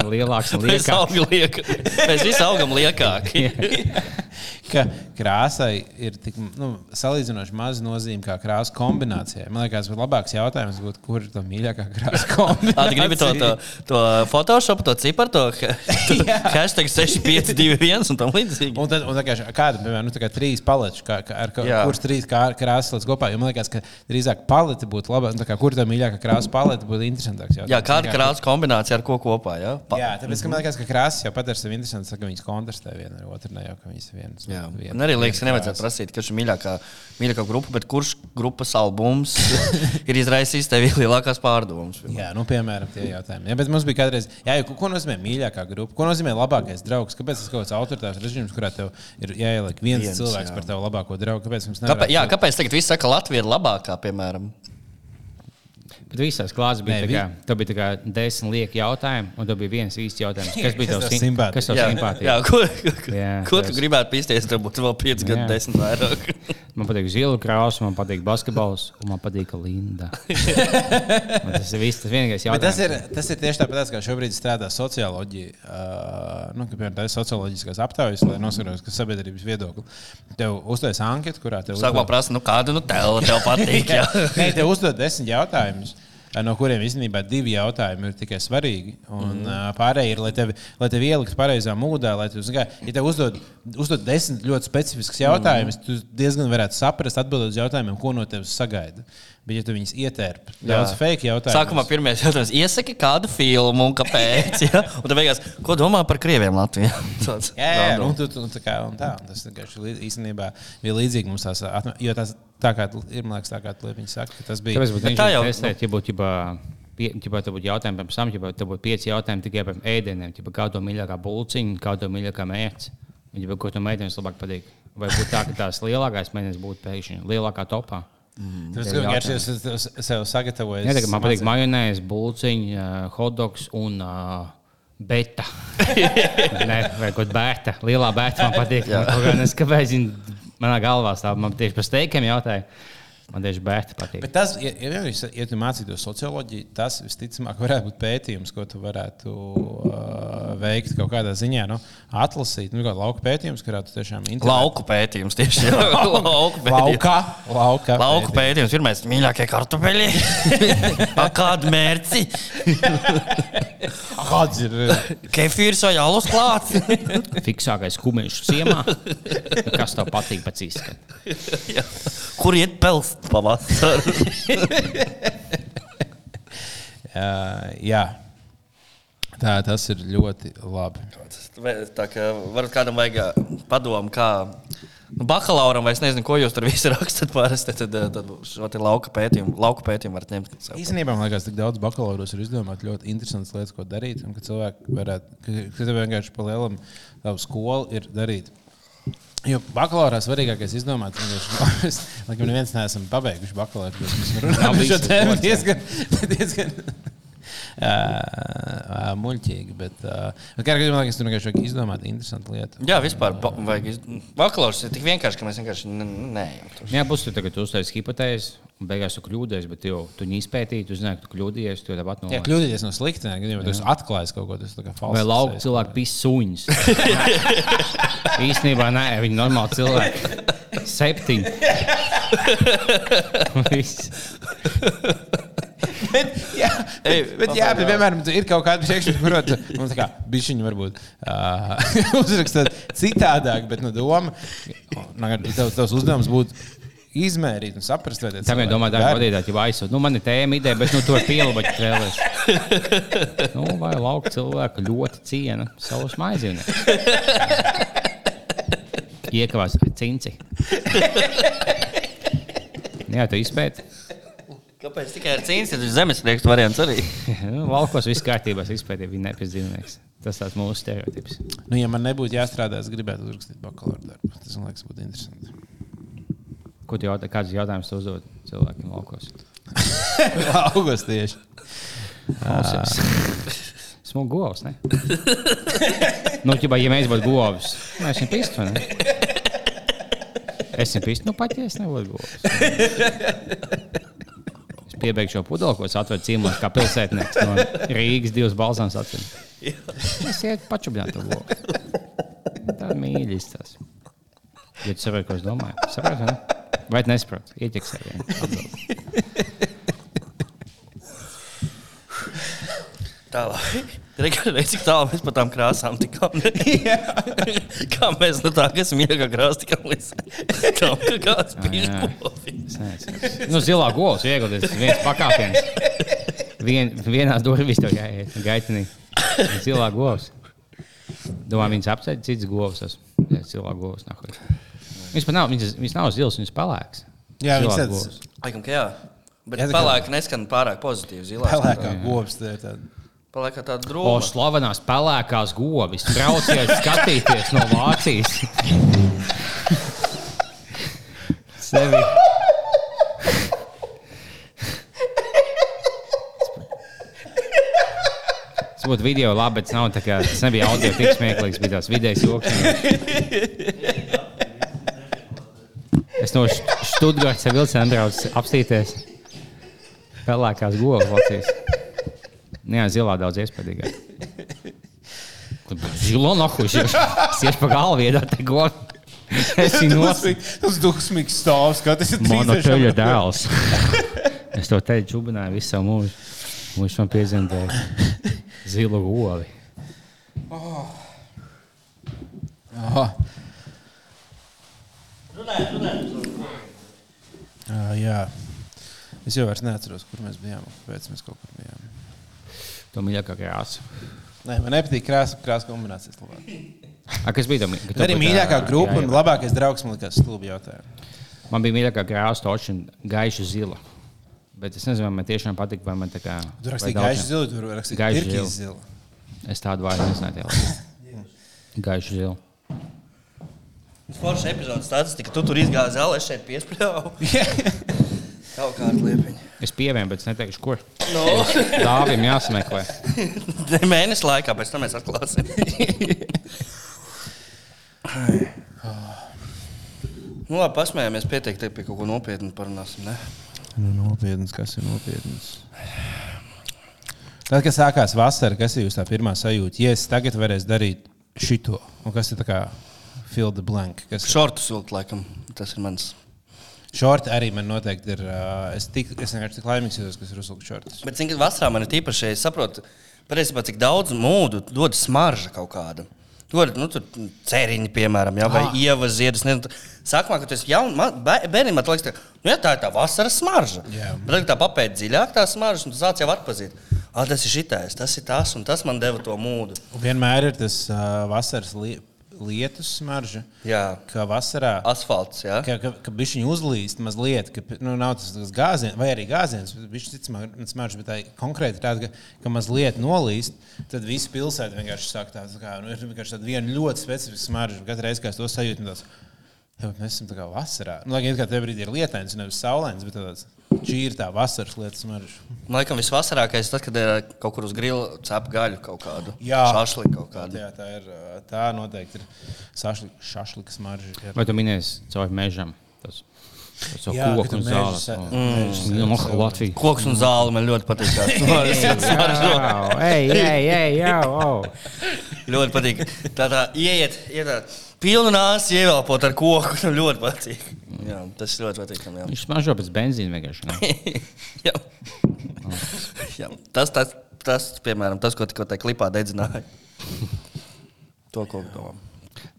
Lielāks un liekāks. mēs visi augam liekāki. ka krāsai ir tik nu, salīdzinoši maza nozīme kā krāsa kombinācijai. Man liekas, ka labāks jautājums būtu, kur ir tā mīļākā krāsa kombinācija. Tu gribi to, to, to Photoshop, to ciparu, to ha- hashtag 6521 un tam līdzīgi. Un tad, un tā kā, kāda, piemēram, nu, kā trīs paletes, kā, kā, ar kā, kuras trīs kā, krāsas līdz kopā. Jo man liekas, ka drīzāk palete būtu laba. nu, tā Kā, kur tā mīļākā krāsa palete būtu interesantāks? jautājums. Jā, kāda Nekā- krāsa kombinācija ar ko kopā? Jā, Pa- Jā, tāpēc ka man liekas, ka krāsas jau pat ar sevi interesantas, ka viņas kontrastē viena ar otru, ne jau ka viņas vienas. Jā. viena- Man arī liekas, ka nevajadzētu prasīt, kurš ir mīļākā, mīļākā grupa, bet kurš grupas albums ir izraisījis tev lielākās pārdomas. Jā, nu, piemēram, tie jautājumi. Jā, bet mums bija kādreiz, jā, ko, ko nozīmē mīļākā grupa? Ko nozīmē labākais draugs? Kāpēc tas kaut kāds autoritārs režīms, kurā tev ir jāieliek viens, Viens, cilvēks jā. par tavu labāko draugu? Kāpēc mums Kāpēc, jā, kāpēc tagad viss saka, ka Latvija ir labākā, piemēram? Bet visās klāstās bija, Nē, tā bija tā kā desmit lieki jautājumi, un tev bija viens īsts jautājums. Kas bija Kas tavs tev sim- simpātija? Kas tev Jā, simpātija? jā, ko, ko, Jā, ko tu gribētu pīsties? Tev būtu vēl 5 gadu, Jā. 10 vairāk. Man patīk zila krāsa, man patīk basketbols, un man patīk Linda. Tas ir viss, tas vienīgais Bet tas jautājums. ir, tas ir tieši tāpat, kā šobrīd strādā socioloģija. Uh, nu, piemēram, tā ir socioloģiskās aptaujas, lai noskaidrotu sabiedrības viedokli. Tev uztais anketu, kurā tev Sākumā prasa, nu kādu nu tev, tev patīk. Nē, tev uzdod desmit jautājumus. No kuriem īstenībā divi jautājumi ir tikai svarīgi. Un, mm. uh, pārējie ir, lai tevi, lai tevi ieliktu pareizā mūdā. Lai tu, zini kā, ja tev uzdod, uzdod desmit ļoti specifiskus jautājumus, mm. tu diezgan varētu saprast, atbildot uz jautājumiem, ko no tevis sagaida. Bet, ja tu viņus ietērpi, daudz fake jautājumu. Sākumā pirmais jautājums, iesaki kādu filmu un kāpēc. Ja? Un tad beigās, ko domā par krieviem Latvijā? Tāds Jā, jā, jā un, tu, tu, tā kā, un tā, un tas vienkārši īstenībā bija līdzīgi mums tās jo tas tā kā ir, man liekas, tā kā viņi saka, ka tas bija. Tāpēc Bet tā jau- interesanti testēt, ja ģibā, tev būtu jautājumi par sam, ja tev būtu pieci jautājumi tikai par ēdieniem, ģibā, kādu mīļākā bulciņu, kādu mīļākā mērķi, ģibā, ko tu meitenes labāk patīk. Vai būtu tā, ka tās lielākais mēnesis būtu pēkšņi lielākā topā? Tas vienkārši es es- es sev sagatavoju. Jā, tā, man patīk majonēze, bulciņa, hotdogs un uh, beta. Nē, vai kaut kāda bēta. Lielā bēta man patīk. Man kaut kā nes, kāpēc viņa manā galvā stāv. Man tieši par steikiem jautāja. Man tieši bērti patīk. Bet tas, ja, ja, ja, ja tu mācītos socioloģiju, tas visticamāk varētu būt pētījums, ko tu varētu uh, veikt kaut kādā ziņā, nu, atlasīt. Nu, kāda lauka pētījums, kurā tu tiešām interesē. Lauku pētījums tieši tā. Lauku pētījums. Lauka, lauka, Lauku pētījums. Pirmais, mīļākie kartupeļi. Ar kādu mērci? Kāds ir? Kefīrs vai alus klāts? Fiksākais kumeņš ciemā. Kas tev patīk pēc izskata? Kur iet pelst pavasarī? Uh, jā, tā tas ir ļoti labi. Tā kā varat kādam vajag ā, padomu, kā nu, bakalauram, vai es nezinu, ko jūs tur visi rakstat parasti, tad, ā, tad šo te lauka pētījumu, lauka pētījumu varat ņemt. Īstenībā man liekas, ka daudz bakalauros ir izdomāt ļoti interesantas lietas, ko darīt. Un ka cilvēki varētu, ka, ka tev vienkārši pa lielam tavu skolu ir darīt. Jo bakalaurā svarīgākais ir izdomāt, mēs laikam neviens neesam pabeiguši bakalauru. bet Mēs runājam par šo tēmu diezgan, diezgan ā, muļķīgi. Bet, ā, bet kā gadījumā, liekas, tur vienkārši vajag izdomāt interesantu lietu. Jā, vispār vajag. iz- Bakalaurs ir tik vienkārši, ka mēs vienkārši neejam. Jā, būs tu tagad uztaisījis hipotēzi, un beigās tu kļūdījies, bet jau tu viņu izpētīji, tu zināji, ka tu kļūdījies, tu jau tāpat no. Jā, kļūdīties no sliktiem, gadījumā tu esi atklājis kaut ko tādu. Vai lauka cilvēki pisa suņus? Īstenībā nē, viņi normāli cilvēki. Septiņi. Bet, jā, Ej, bet, bet, jā, bet vienmēr ir kaut kāda priekšstata, kur tu nu, tā kā bišķiņi varbūt uh, uzrakstīt citādāk, bet no doma, nu, tavs, tavs uzdevums būtu izmērīt un saprast, vai tas Tā jau domā, tā vadītāja jau aizsūta. Nu, man ir tēma ideja, bet nu, tur pielāgot trēlēs. Nu, vai lauka cilvēku ļoti ciena savus maizīniekus? Iekavās cinci. Jā, tu izpēti. Kāpēc tikai ar cīņas, ir zemespriekstu variants arī? Nu, Valkos viss kārtībā, es izpētīju, viņa nepazīstināts. Tas tāds mūsu stereotips. Nu, ja man nebūtu jāstrādā, es gribētu uzrakstīt bakalaura darbu. Tas man liekas, būtu interesanti. Ko tu jautā, kāds jautājums tu uzdod cilvēkiem laukos? August tieši. Smugs govs, ne? nu, ķibā, ja mēs būtu govs, mēs viņam pistu, ne? Es viņam pistu, nu pat, ja es nebūtu govs. Piebeigšu šo pudeli, ko es atvedu ciemos kā pilsētnieks no Rīgas divas balsāns atceru. Es ietu pačubņāt to govu. Tā ir mīļa izstāsts. Ja tu saproti, ko es domāju, saproti, vai ne? Vai tu nesaproti? Ieķeksē Tālāk. Redz, cik tālu mēs par tām krāsām tikām. Kā mēs no tā, kas mīļākā krāsa, tikām līdz tam, ka kāds bija nezinu. Nu, zilā govs viegli, tas viens pakāpiens. Vien, vienās durvīs to jāiet, gaitinī. Zilā govs. Domā, viņas apceļ cits govs. Zilā govs. nahuj. Viņš pat nav, viņas, viņas nav zils, viņas pelēks. Jā, viņš tāds govs. Laikam, ka jā. Bet pelēka neskan pārāk pozitīvi. Zilā pelēkā govs. tā ir tāda. Pelēkā tāda O, drūma. slavenās pelēkās govis. Brauciet, skatīties no Vācijas. Sevi. Tas būtu video labi, bet nav kā tas nebija audio tik smieklīgs, bija tās vidējas joks. Es no Študgārdas ar vilcienu braucu apstīties. Pelēkās govs Vācijas. Jā, zilā daudz iespaidīgāk. Zilo nahuļs, siež pa galvu, iedod te govu. Es viņu nosaucu. Tas dusmīgs stāvs, kā tas ir. Mana 30 teļa dēls. Es to te čubināju visu savu mūžu. Viņš man piezemdēja zilu govi. Aha. Uh, jā. Es jau vairs neatceros, kur mēs bijām. Kāpēc mēs kaut kur bijām? To mīļākā krāsa. Nē, man nepatīk krāsa, krāsa kombinācijas. labāk. A, kas bija tam? Bet arī mīļākā grupa un labākais draugs man likās stulbi jautājumi. Man bija mīļākā krāsa, un gaiša zila. Bet es nezinu, vai man tiešām patīk, vai man tā kā. Tur rakstīja gaišu zilu, tur rakstīja tirkīs zila. Es tādu vārdu nezināju. Gaiša zila. Forša epizodes statistika. Tu tur izgāji zālē, es šeit piesprāvu. Kaut kāda liepiņa. Es pievēju, bet es neteikšu, kur. No. Dāvim jāsameklē. Mēnesis laikā pēc tam mēs atklāsim. Nu, labi, pasmējāmies, pietiek, te pie kaut ko nopietnu parunāsim. Ne? Nu, nopietns, kas ir nopietns. Tad, kad sākās vasara, kas ir jūsu tā pirmā sajūta? Ja es tagad varēšu darīt šito, un kas ir tā kā fill the blank? Šortus vilkt, laikam, tas ir mans. Šorti arī man noteikti ir. Es, tik, es vienkārši tik laimīgs jūtos, kas ir uzvilkts šortus. Bet, kad vasarā man ir tīpaši, es saprotu, patiesībā, cik daudz mūdu dod smarža kaut kāda. Dod, nu, tur cēriņi, piemēram, jā, vai Ah. ievas tu- Sākumā, kad tu esi jauns, bērnam, man liekas, ka nu, jā, tā ir tā vasaras smarža. Jā. Bet tagad tā papēta dziļāk, tā smarža, un tu sāc jau atpazīt. Ah, tas ir šitais, tas ir tas, un tas man deva to mūdu. Vienmēr ir tas uh, vasaras li lietus smarža. Jā, Kā vasarā. asfalts, jā. Ka, ka, ka viņš uzlīst mazliet, ka nu, nav tas, tas gāziens, vai arī gāziens. Viņš ticamāk, smaržs, bet tā ir konkrēti tāda, ka, ka mazliet nolīst, tad visa pilsēta vienkārši sāk tā, tā kā, nu, ir vienkārši tāda viena ļoti specifiska smarža. Katru reizi, kad es to sajūtu, tas, mēs esam tā kā vasarā. Nu, lai gan kā tev brīdī ir lietains, nevis saulains, bet tāds, šī ir tā vasaras lietas smarža. Man liekas, visvasarākais tas, kad ir kaut kur uz grila cep gaļu kaut kādu. Jā. šašliku kaut kādu. Jā, tā ir. ā, Tā noteikti ir sašli- šašlika smarža. ir. Vai tu minēsi caur mežam? Tas, tas jau koku tu un se- no Latvijas. Koks un zāle man ļoti patīk. Jā, ej, ej, ej, jau. ļoti patīk. Tā tā ieiet, ieiet tā, pilnu nāsi ievelpot ar koku. Man ļoti patīk. Jā, tas ļoti patīk. Jā. Viņš smaržo pēc benzīna vienkārši. jā. jā. Tas, tas, tas, piemēram, tas, ko tikko tajā klipā dedzināja. To, ko domā.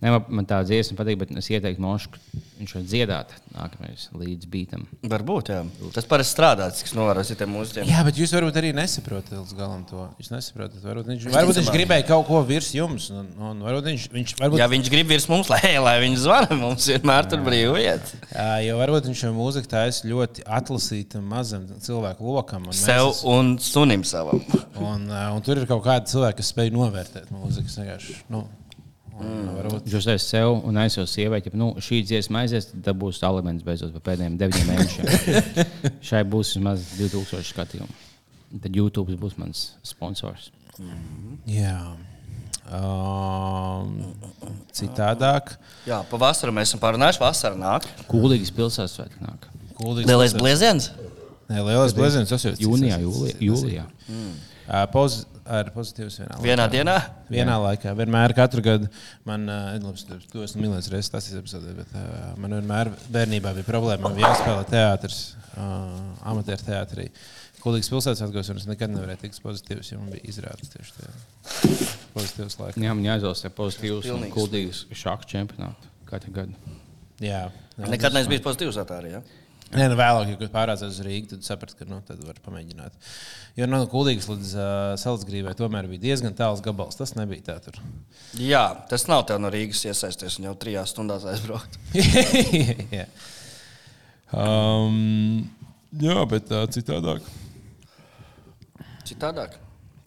Ne, man, man tā dziesma patīk, bet es ieteiktu Mošu, viņš var dziedāt nākamais līdz beatam. Varbūt, jā. Tas parasti strādā, cik es novēroju citiem mūziķiem. Jā, bet jūs varbūt arī nesaprotat līdz galam to. Jūs nesaprotat. Varbūt viņš, varbūt viņš gribēja kaut ko virs jums. Un, un varbūt viņš, viņš, varbūt, Ja viņš grib virs mums, lai, lai viņš zvana, mums vienmēr tur brīvi iet. jā, jo varbūt viņš šo mūziku taisa ļoti atlasītam mazam cilvēku lokam. un mēs Sev esam- un sunim savam. Un, ā, un tur ir kaut kādi cilvēki, kas spēj novērtēt mūziku. vienkārši, Nu, un, varbūt, Viņš uztais sev un aizsūs sievieti, ja nu, šī dziesma aizies, tad būs elements beidzot par pēdējiem deviņiem mēnešiem. Šai būs vismaz 2000 skatījumu. Tad YouTube būs mans sponsors. jā. Um, citādāk. Jā, pa vasaru mēs esam pārunājuši. Vasara nāk. Kūlīgas pilsētas svētki nāk. Kuldīgs Lielais pilsētas- blieziens. Nē, lielais blēziens. Tas jau ir Jūnijā, jūlijā. jūlijā. Ā, Poz, ar pozitīvas vienā. Vienā laikā. dienā. Vienā laikā. Vienmēr, katru gadu man, ā, labi, to esmu minējis reizes, tas ir epizodē, bet uh, man vienmēr bērnībā bija problēma. Man bija jāspēlē teātris, uh, amatieru teātrī. Kuldīgas pilsētas atgūst, un es nekad nevarēju tikt pozitīvs, jo man bija izrādes tieši tajā pozitīvs laiks. Jā, man jāizvēlas pozitīvs un Pilnīgs. kuldīgs šādu čempionātu katru gadu. Jā. Nekad neesmu bijis pozitīvs tā arī. Ja? Nē, nu vēlāk, ja kad pārādzās uz Rīgā, tad sapratu, ka nu, tad var pamēģināt. Jo no Kuldīgas līdz uh, Salzgrīvai tomēr bija diezgan tāls gabals. Tas nebija tā tur. Jā, tas nav tev no Rīgas iesaisties un jau trijās stundās aizbraukt. jā. Um, jā, bet uh, citādāk. Citādāk.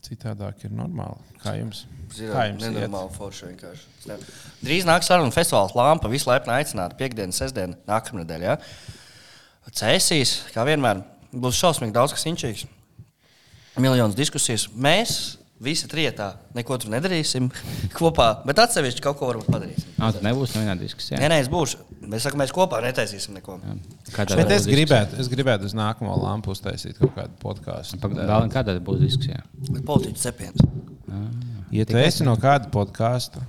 Citādāk ir normāli. Kā jums? Zinām, nenormāli forši vienkārši. Drīz nāks saruna festivāls Lampa. Visu laipni aicināti. Piektdiena, sestdiena, nākamnedēļ. Ja? Cēsīs, kā vienmēr, būs šausmīgi daudz kas inčīgs. Miljonus diskusijas. Mēs visi trietā neko tur nedarīsim kopā, bet atsevišķi kaut ko varbūt padarīsim. Ah, tad nebūs nevienā diskusijā. Nē, nē, es būšu. Mēs sakām, mēs kopā netaisīsim neko. Kā tā Bet es diskusija? gribētu, es gribētu uz nākamo lampu uztaisīt kaut kādu podkāstu. Vēl kādā būs diskusija? Politiķis cepiens. Ja tu esi no kāda podkāsta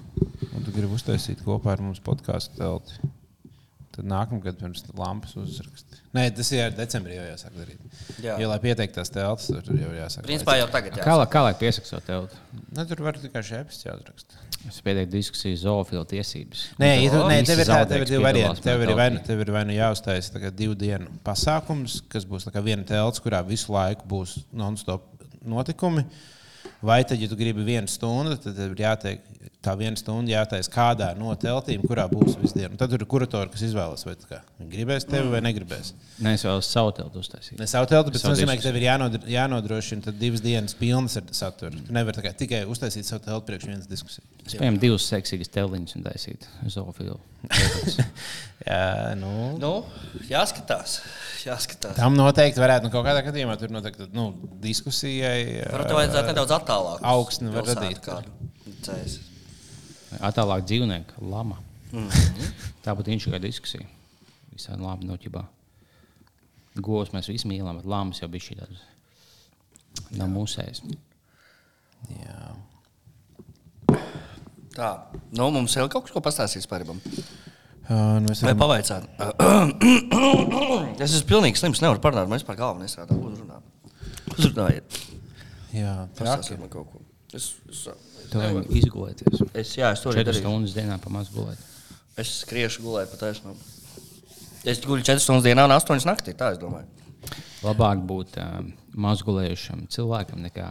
un tu gribi uztaisīt kopā ar mums podkāstu telti, tad nākamgad pirms lampas uzraksti. Nē, tas ir decembrī jau jāsāk darīt. Jā. Jo, lai pieteiktu tās teltis, tur jau jāsāk. Principā jau tagad. Kā, lai- kā lai piesakstot tev? Ne, tur var tikai epizode jāuzraksta. Es pieteiktu diskusiju zoofila tiesības. Nē, tu, nē tev ir, tā, tev ir zaudēks divi varianti. Tev ir vai, nu- tev ir vai nu jāuztaisa tagad divu dienu pasākums, kas būs viena telts, kurā visu laiku būs non-stop notikumi. Vai tad, ja tu gribi vienu stundu, tad ir jātiek tā viena stunda jātaisa kādā no teltīm, kurā būs visu dienu. Tad tur ir kuratori, kas izvēlas, vai viņi gribēs tevi vai negribēs. Nē, es vēlos savu teltu uztaisīt. Ne savu telti, bet Savu nozīmē, ka tev ir jānodr- jānodrošina tad divas dienas pilnas ar saturu. Tu nevari kā tikai uztaisīt savu telti priekš vienas diskusijas. Es paņēmu divas seksīgas teliņas un taisītu zoofilu. Jā, nu, Nu, jāskatās. jāskatās. Tam noteikti varētu nu, kaut kādā gadījumā tur noteikti nu, diskusijai. Varbūt vajadzētu nedaudz attālāk. Augsni var radīt. Cēs. Atālāk dzīvnieki, lama. Mhm. Tā būtu inčīga diskusija. visādi labi noķibā. Govs mēs visi mīlam, bet lāmas jau bija šī tāda. Nav mūsējas. Jā. Tā, nu, mums ir kaut kas, ko pastāstīs par viņu. Uh, nu es varu- pavaicāt? es esmu pilnīgi slims, nevaru parunāt, mēs par galvu nestrādājam. Uzrunāt. Uzrunājiet. Jā. Pastāstiet man kaut ko. Es, es, Tu vari izgulēties. es, jā, es to arī Četras darīju. stundas dienā pamazs gulēt. Es skriešu gulēt pa taisnām. Es guļu 4 stundas dienā un 8 naktī, tā es domāju. Labāk būt um, mazgulējušam cilvēkam nekā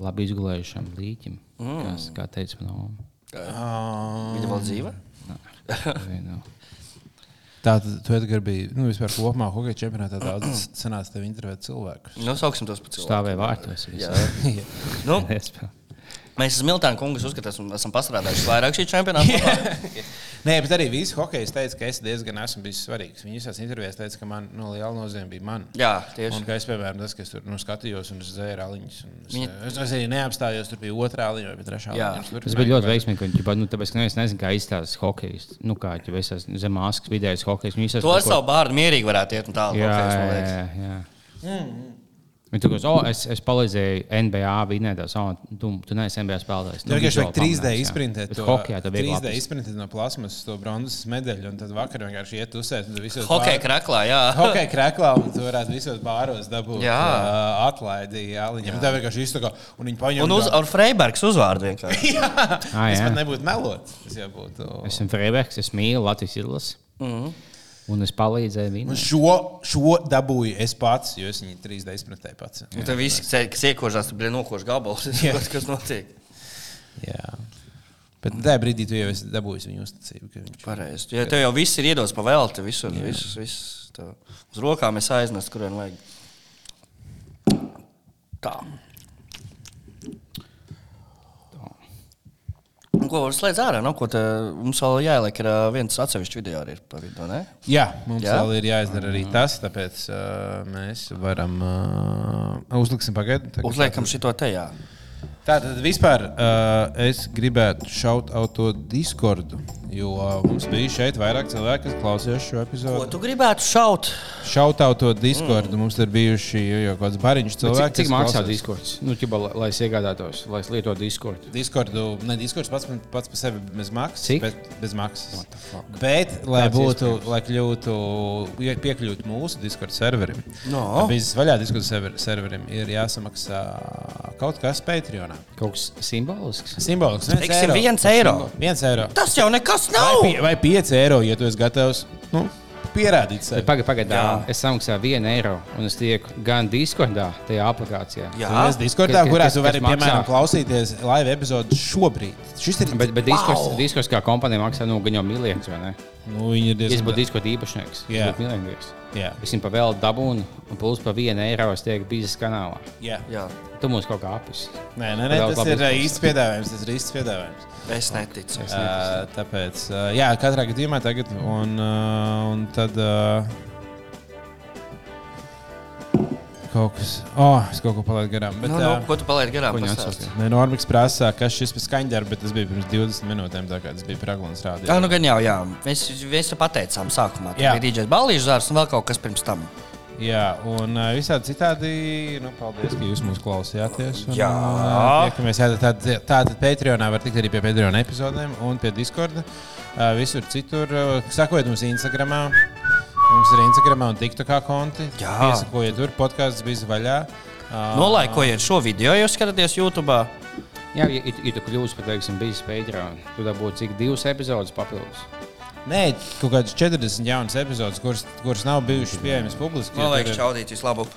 labi izgulējušam līķim. Mm. Kas, kā teica manā Uh, Viņa vēl dzīve? nu, Tā tad tu Edgar bija nu, vispār kopumā hokeja čempionātā daudz sanāca tev intervēt cilvēkus. Nu, sauksim tos par cilvēku. stāvēja vārtos. Jā. Nu, Nu. Mēs esam Miltāna kungas uzskatām, ka esam pastrādājuši vairāk šī čempionāta. Nē, bet arī visi hokeji teica, ka es diezgan esmu bijis svarīgs. Viņi visās intervijās teica, ka man no liela nozīme bija man. Jā, tieši. Un, ka es, piemēram, tas, ka es tur nu, skatījos un es zēru aliņus. un Es, Viņa- es, es arī neapstājos, tur bija otrā aliņa vai trešā Jā. aliņa. Tas bija ļoti veiksmīgi. ka nu, tāpēc, ka es nezinu, kā izstāsta hokejs. Nu, kā jau es esmu zem maskas, vidējais hokejs. To ar savu bārdu mierīgi varētu iet un tālāk. Jā, hokejs, man jā, jā. jā. Viņi teica, oh, es, es palīdzēju NBA vinēt, tās, oh, tu, tu neesi NBA spēlētājs. Tur vienkārši vajag 3D izprintēt. to Hokejā tā 3D bija. izprintēt no plasmas to bronzas medaļu, un tad vakar vienkārši iet uzsēt. bār- kraklā, jā. Hokeja krāklā, un tu varētu visos bāros dabūt Jā. uh, atlaidi. Jā, viņam tā vienkārši izsaka, un viņi paņem. Un uz, ar Freibergs uzvārdu vienkārši. Ah, Es jā. pat nebūtu melots. Tas jau būtu. Esmu Freibergs, es mīlu Latvijas izlasi. Mhm. Un es palīdzēju viņam. šo, šo dabūju es pats, jo es viņu 3D izpratēju pats. Un tad viss, kas iekožās, tur bija nokožs gabals. Jā. Tas, kas notiek? Jā. Bet tajā brīdī tu jau esi dabūjis viņu uzticību. ka Viņš... Pareizi. Ja tev jau viss ir iedots pa velti, visur, visus, visus. Uz rokām es aiznesu, kurien vajag. Tā. Ko var slēgt ārā? No, ko te, mums vēl jāieliek, ir viens atsevišķs video arī ir pa vidu, ne? Jā, mums Jā? Vēl ir jāizdara arī tas, tāpēc uh, mēs varam uh, uzliksim pagaidu. Uzliekam šito te, jā. Tātad vispār uh, es gribētu šaut out to Discordu, jo uh, mums bija šeit vairāk cilvēku, kas klausījās šo Ko epizodu. tu gribētu šaut? Šaut out to Discordu. Mm. Mums ir bijuši jau kaut kāds bariņš Cik, cilvēki. cik kas maksā diskurss? Nu, ķipa, lai, lai es iegādātos, lai es lietotu diskursu. Discordu, ne Discords pats, pats par sevi bez maksas. Cik? Bet, bez maksas. Bet, lai Kāds būtu, lai kļūtu, piekļūtu mūsu Discord serverim, No. Biznes vaļā Discord server- serverim ir jāsamaksā kaut kas Patreonā. Kaut kas simbolisks. Simbolisks. Viens eiro. Viens eiro. Tas jau nekas Vai, nav! pie, vai pieci eiro, ja tu esi gatavs nu, pierādīt sevi. Pagaidā, pagaid, Jā. es samaksāju vienu eiro, un es tieku gan Discordā, tajā aplikācijā. Jā. Tu esi Discordā, kurā tu vari, piemēram, klausīties live epizodi šobrīd. Šis ir Bet, bet Discords, wow. Discords kā kompānija maksā nu, gan jau miljonus, vai ne? Nu, viņi ir Ja es diezgan būtu Discord īpašnieks, Jā. miljonīgs. Jā, Es viņam pavēlu dabūnu, un plus par vienu eiro es tieku biznesa kanālā. jā. Jā, Tu mums kaut kā apis. Nē, nē, nē, tas ir īsts piedāvājums. Tas ir īsts piedāvājums. Es neticu. Uh, tāpēc, uh, jā, katrā gadījumā tagad, un, uh, un tad. Uh, Kaut kas, oh, es kaut ko palaidu garām. Bet, Nu, nu, uh, ko tu palaidi garām? Nē, Normīgs prasa, kas šis ir skaņdarbs, bet tas bija pirms 20 minūtēm. Tā kā tas bija Praglons Jā, rādījums. nu gan jau, jā. Mēs, mēs jau pateicām sākumā. Jā. Tā bija Dīdžers Balīžs zārs un vēl kaut kas pirms tam. Jā, un visādi citādi, nu, paldies, ka jūs mūs klausījāties. Un, Jā. tiekamies, jā, tātad, tātad Patreonā var tikt arī pie Patreon epizodēm un pie Discorda. Visur citur, sakojiet mums Instagramā. Mums ir Instagram un TikTokā konti. Jā. Piesakojiet tur, podkāsts bija vaļā. Nolaikojiet šo video, ja jūs skatāties YouTube. Jā, ja, ja, ja tu kļūsi par, teiksim, bijis Patreon, tu dabūji cik divas epizodes papildus. Nē, kaut kādas 40 jaunas epizodes, kuras, kuras nav bijušas pieejamas publiski. Man liekas, čaudīt vislabāk.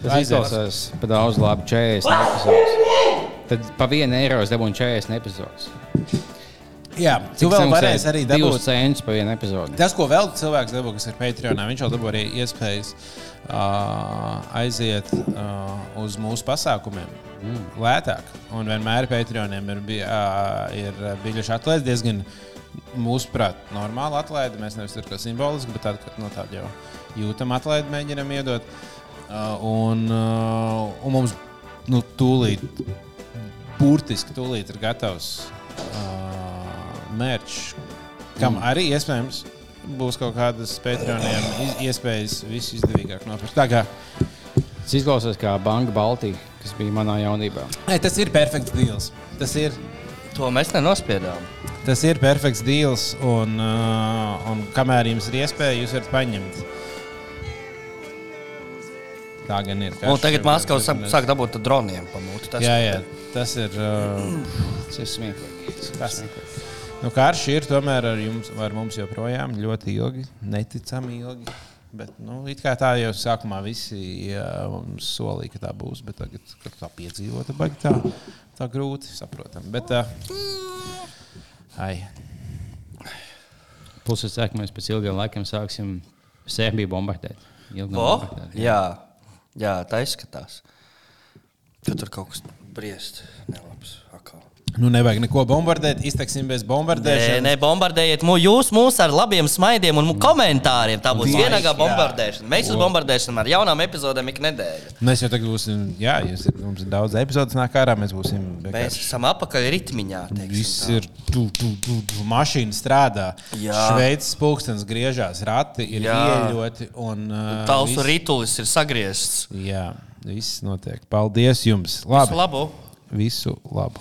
Tas izklausās par daudz labi 40 epizodes. Tad pa vienu eiro es dabūju 40 epizodes. Jā, tu vēl varēsi arī dabūt. centus par vienu epizodi. Tas, ko vēl cilvēks dabū, kas ir Patreonā, viņš jau dabū arī iespējas uh, aiziet uh, uz mūsu pasākumiem mm. lētāk. Un vienmēr Patreoniem ir, uh, ir bijuši atlaides diezgan, mūsuprāt, normāli atlaidi. Mēs nevis tur kā simboliski, bet tādu, no tādu jau jūtam atlaidi mēģinam iedot. Uh, un, uh, un mums nu, tūlīt, burtiski tūlīt ir gatavs uh, mērķis, kam arī iespējams būs kaut kādas iz- iespējas visu izdevīgāk nopirkt. Tā kā Tas izklausās kā Banka Baltija, kas bija manā jaunībā. Ei, tas ir perfekts deals. Tas ir, To mēs nenospiedām. Tas ir perfekts deals, un, uh, un kamēr jums ir iespēja, jūs varat paņemt. Tā gan ir. Un tagad Maskavā sāk, sāk dabūt droniem pamūtu. Tas Jā, jā, tas ir. Uh, Tas ir smieklīgi. Tas ir smieklīgi. Nu, karš ir tomēr ar, jums, ar mums joprojām ļoti ilgi, neticami ilgi. Bet, nu, tā jau sākumā visi jā, mums solīja, ka tā būs. Bet tagad, kad tā piedzīvo, tad baigi tā, tā grūti saprotam. Bet, uh, ai, Plus, es ceru, ka mēs pēc ilgiem laikiem sāksim Serbiju bombardēt. Bombardēt, jā, jā, tā izskatās. Ka tur kaut kas briest nelabs. Nu, nevajag neko bombardēt. Izteksim bez Nē, bombardēšanas. nē, bombardējiet mū, jūs mūs ar labiem smaidiem un komentāriem. Tā būs vienīgā bombardēšana. Mēs jūs bombardēsim ar jaunām epizodēm ik nedēļu. Mēs jau tagad būsim, jā, jūs, ir- mums ir daudz epizodes nāk ārā. Mēs būsim Mēs esam apakaļ ritmiņā. Viss ir tu, tu, tu, tu. mašīna strādā. Šveicis pulkstenis griežās, rati ir Jā. ieļoti. Un, uh, Tavs viss- ritulis ir sagriezts. Jā, viss notiek. Paldies jums! Visu Labi, labu! visu labu!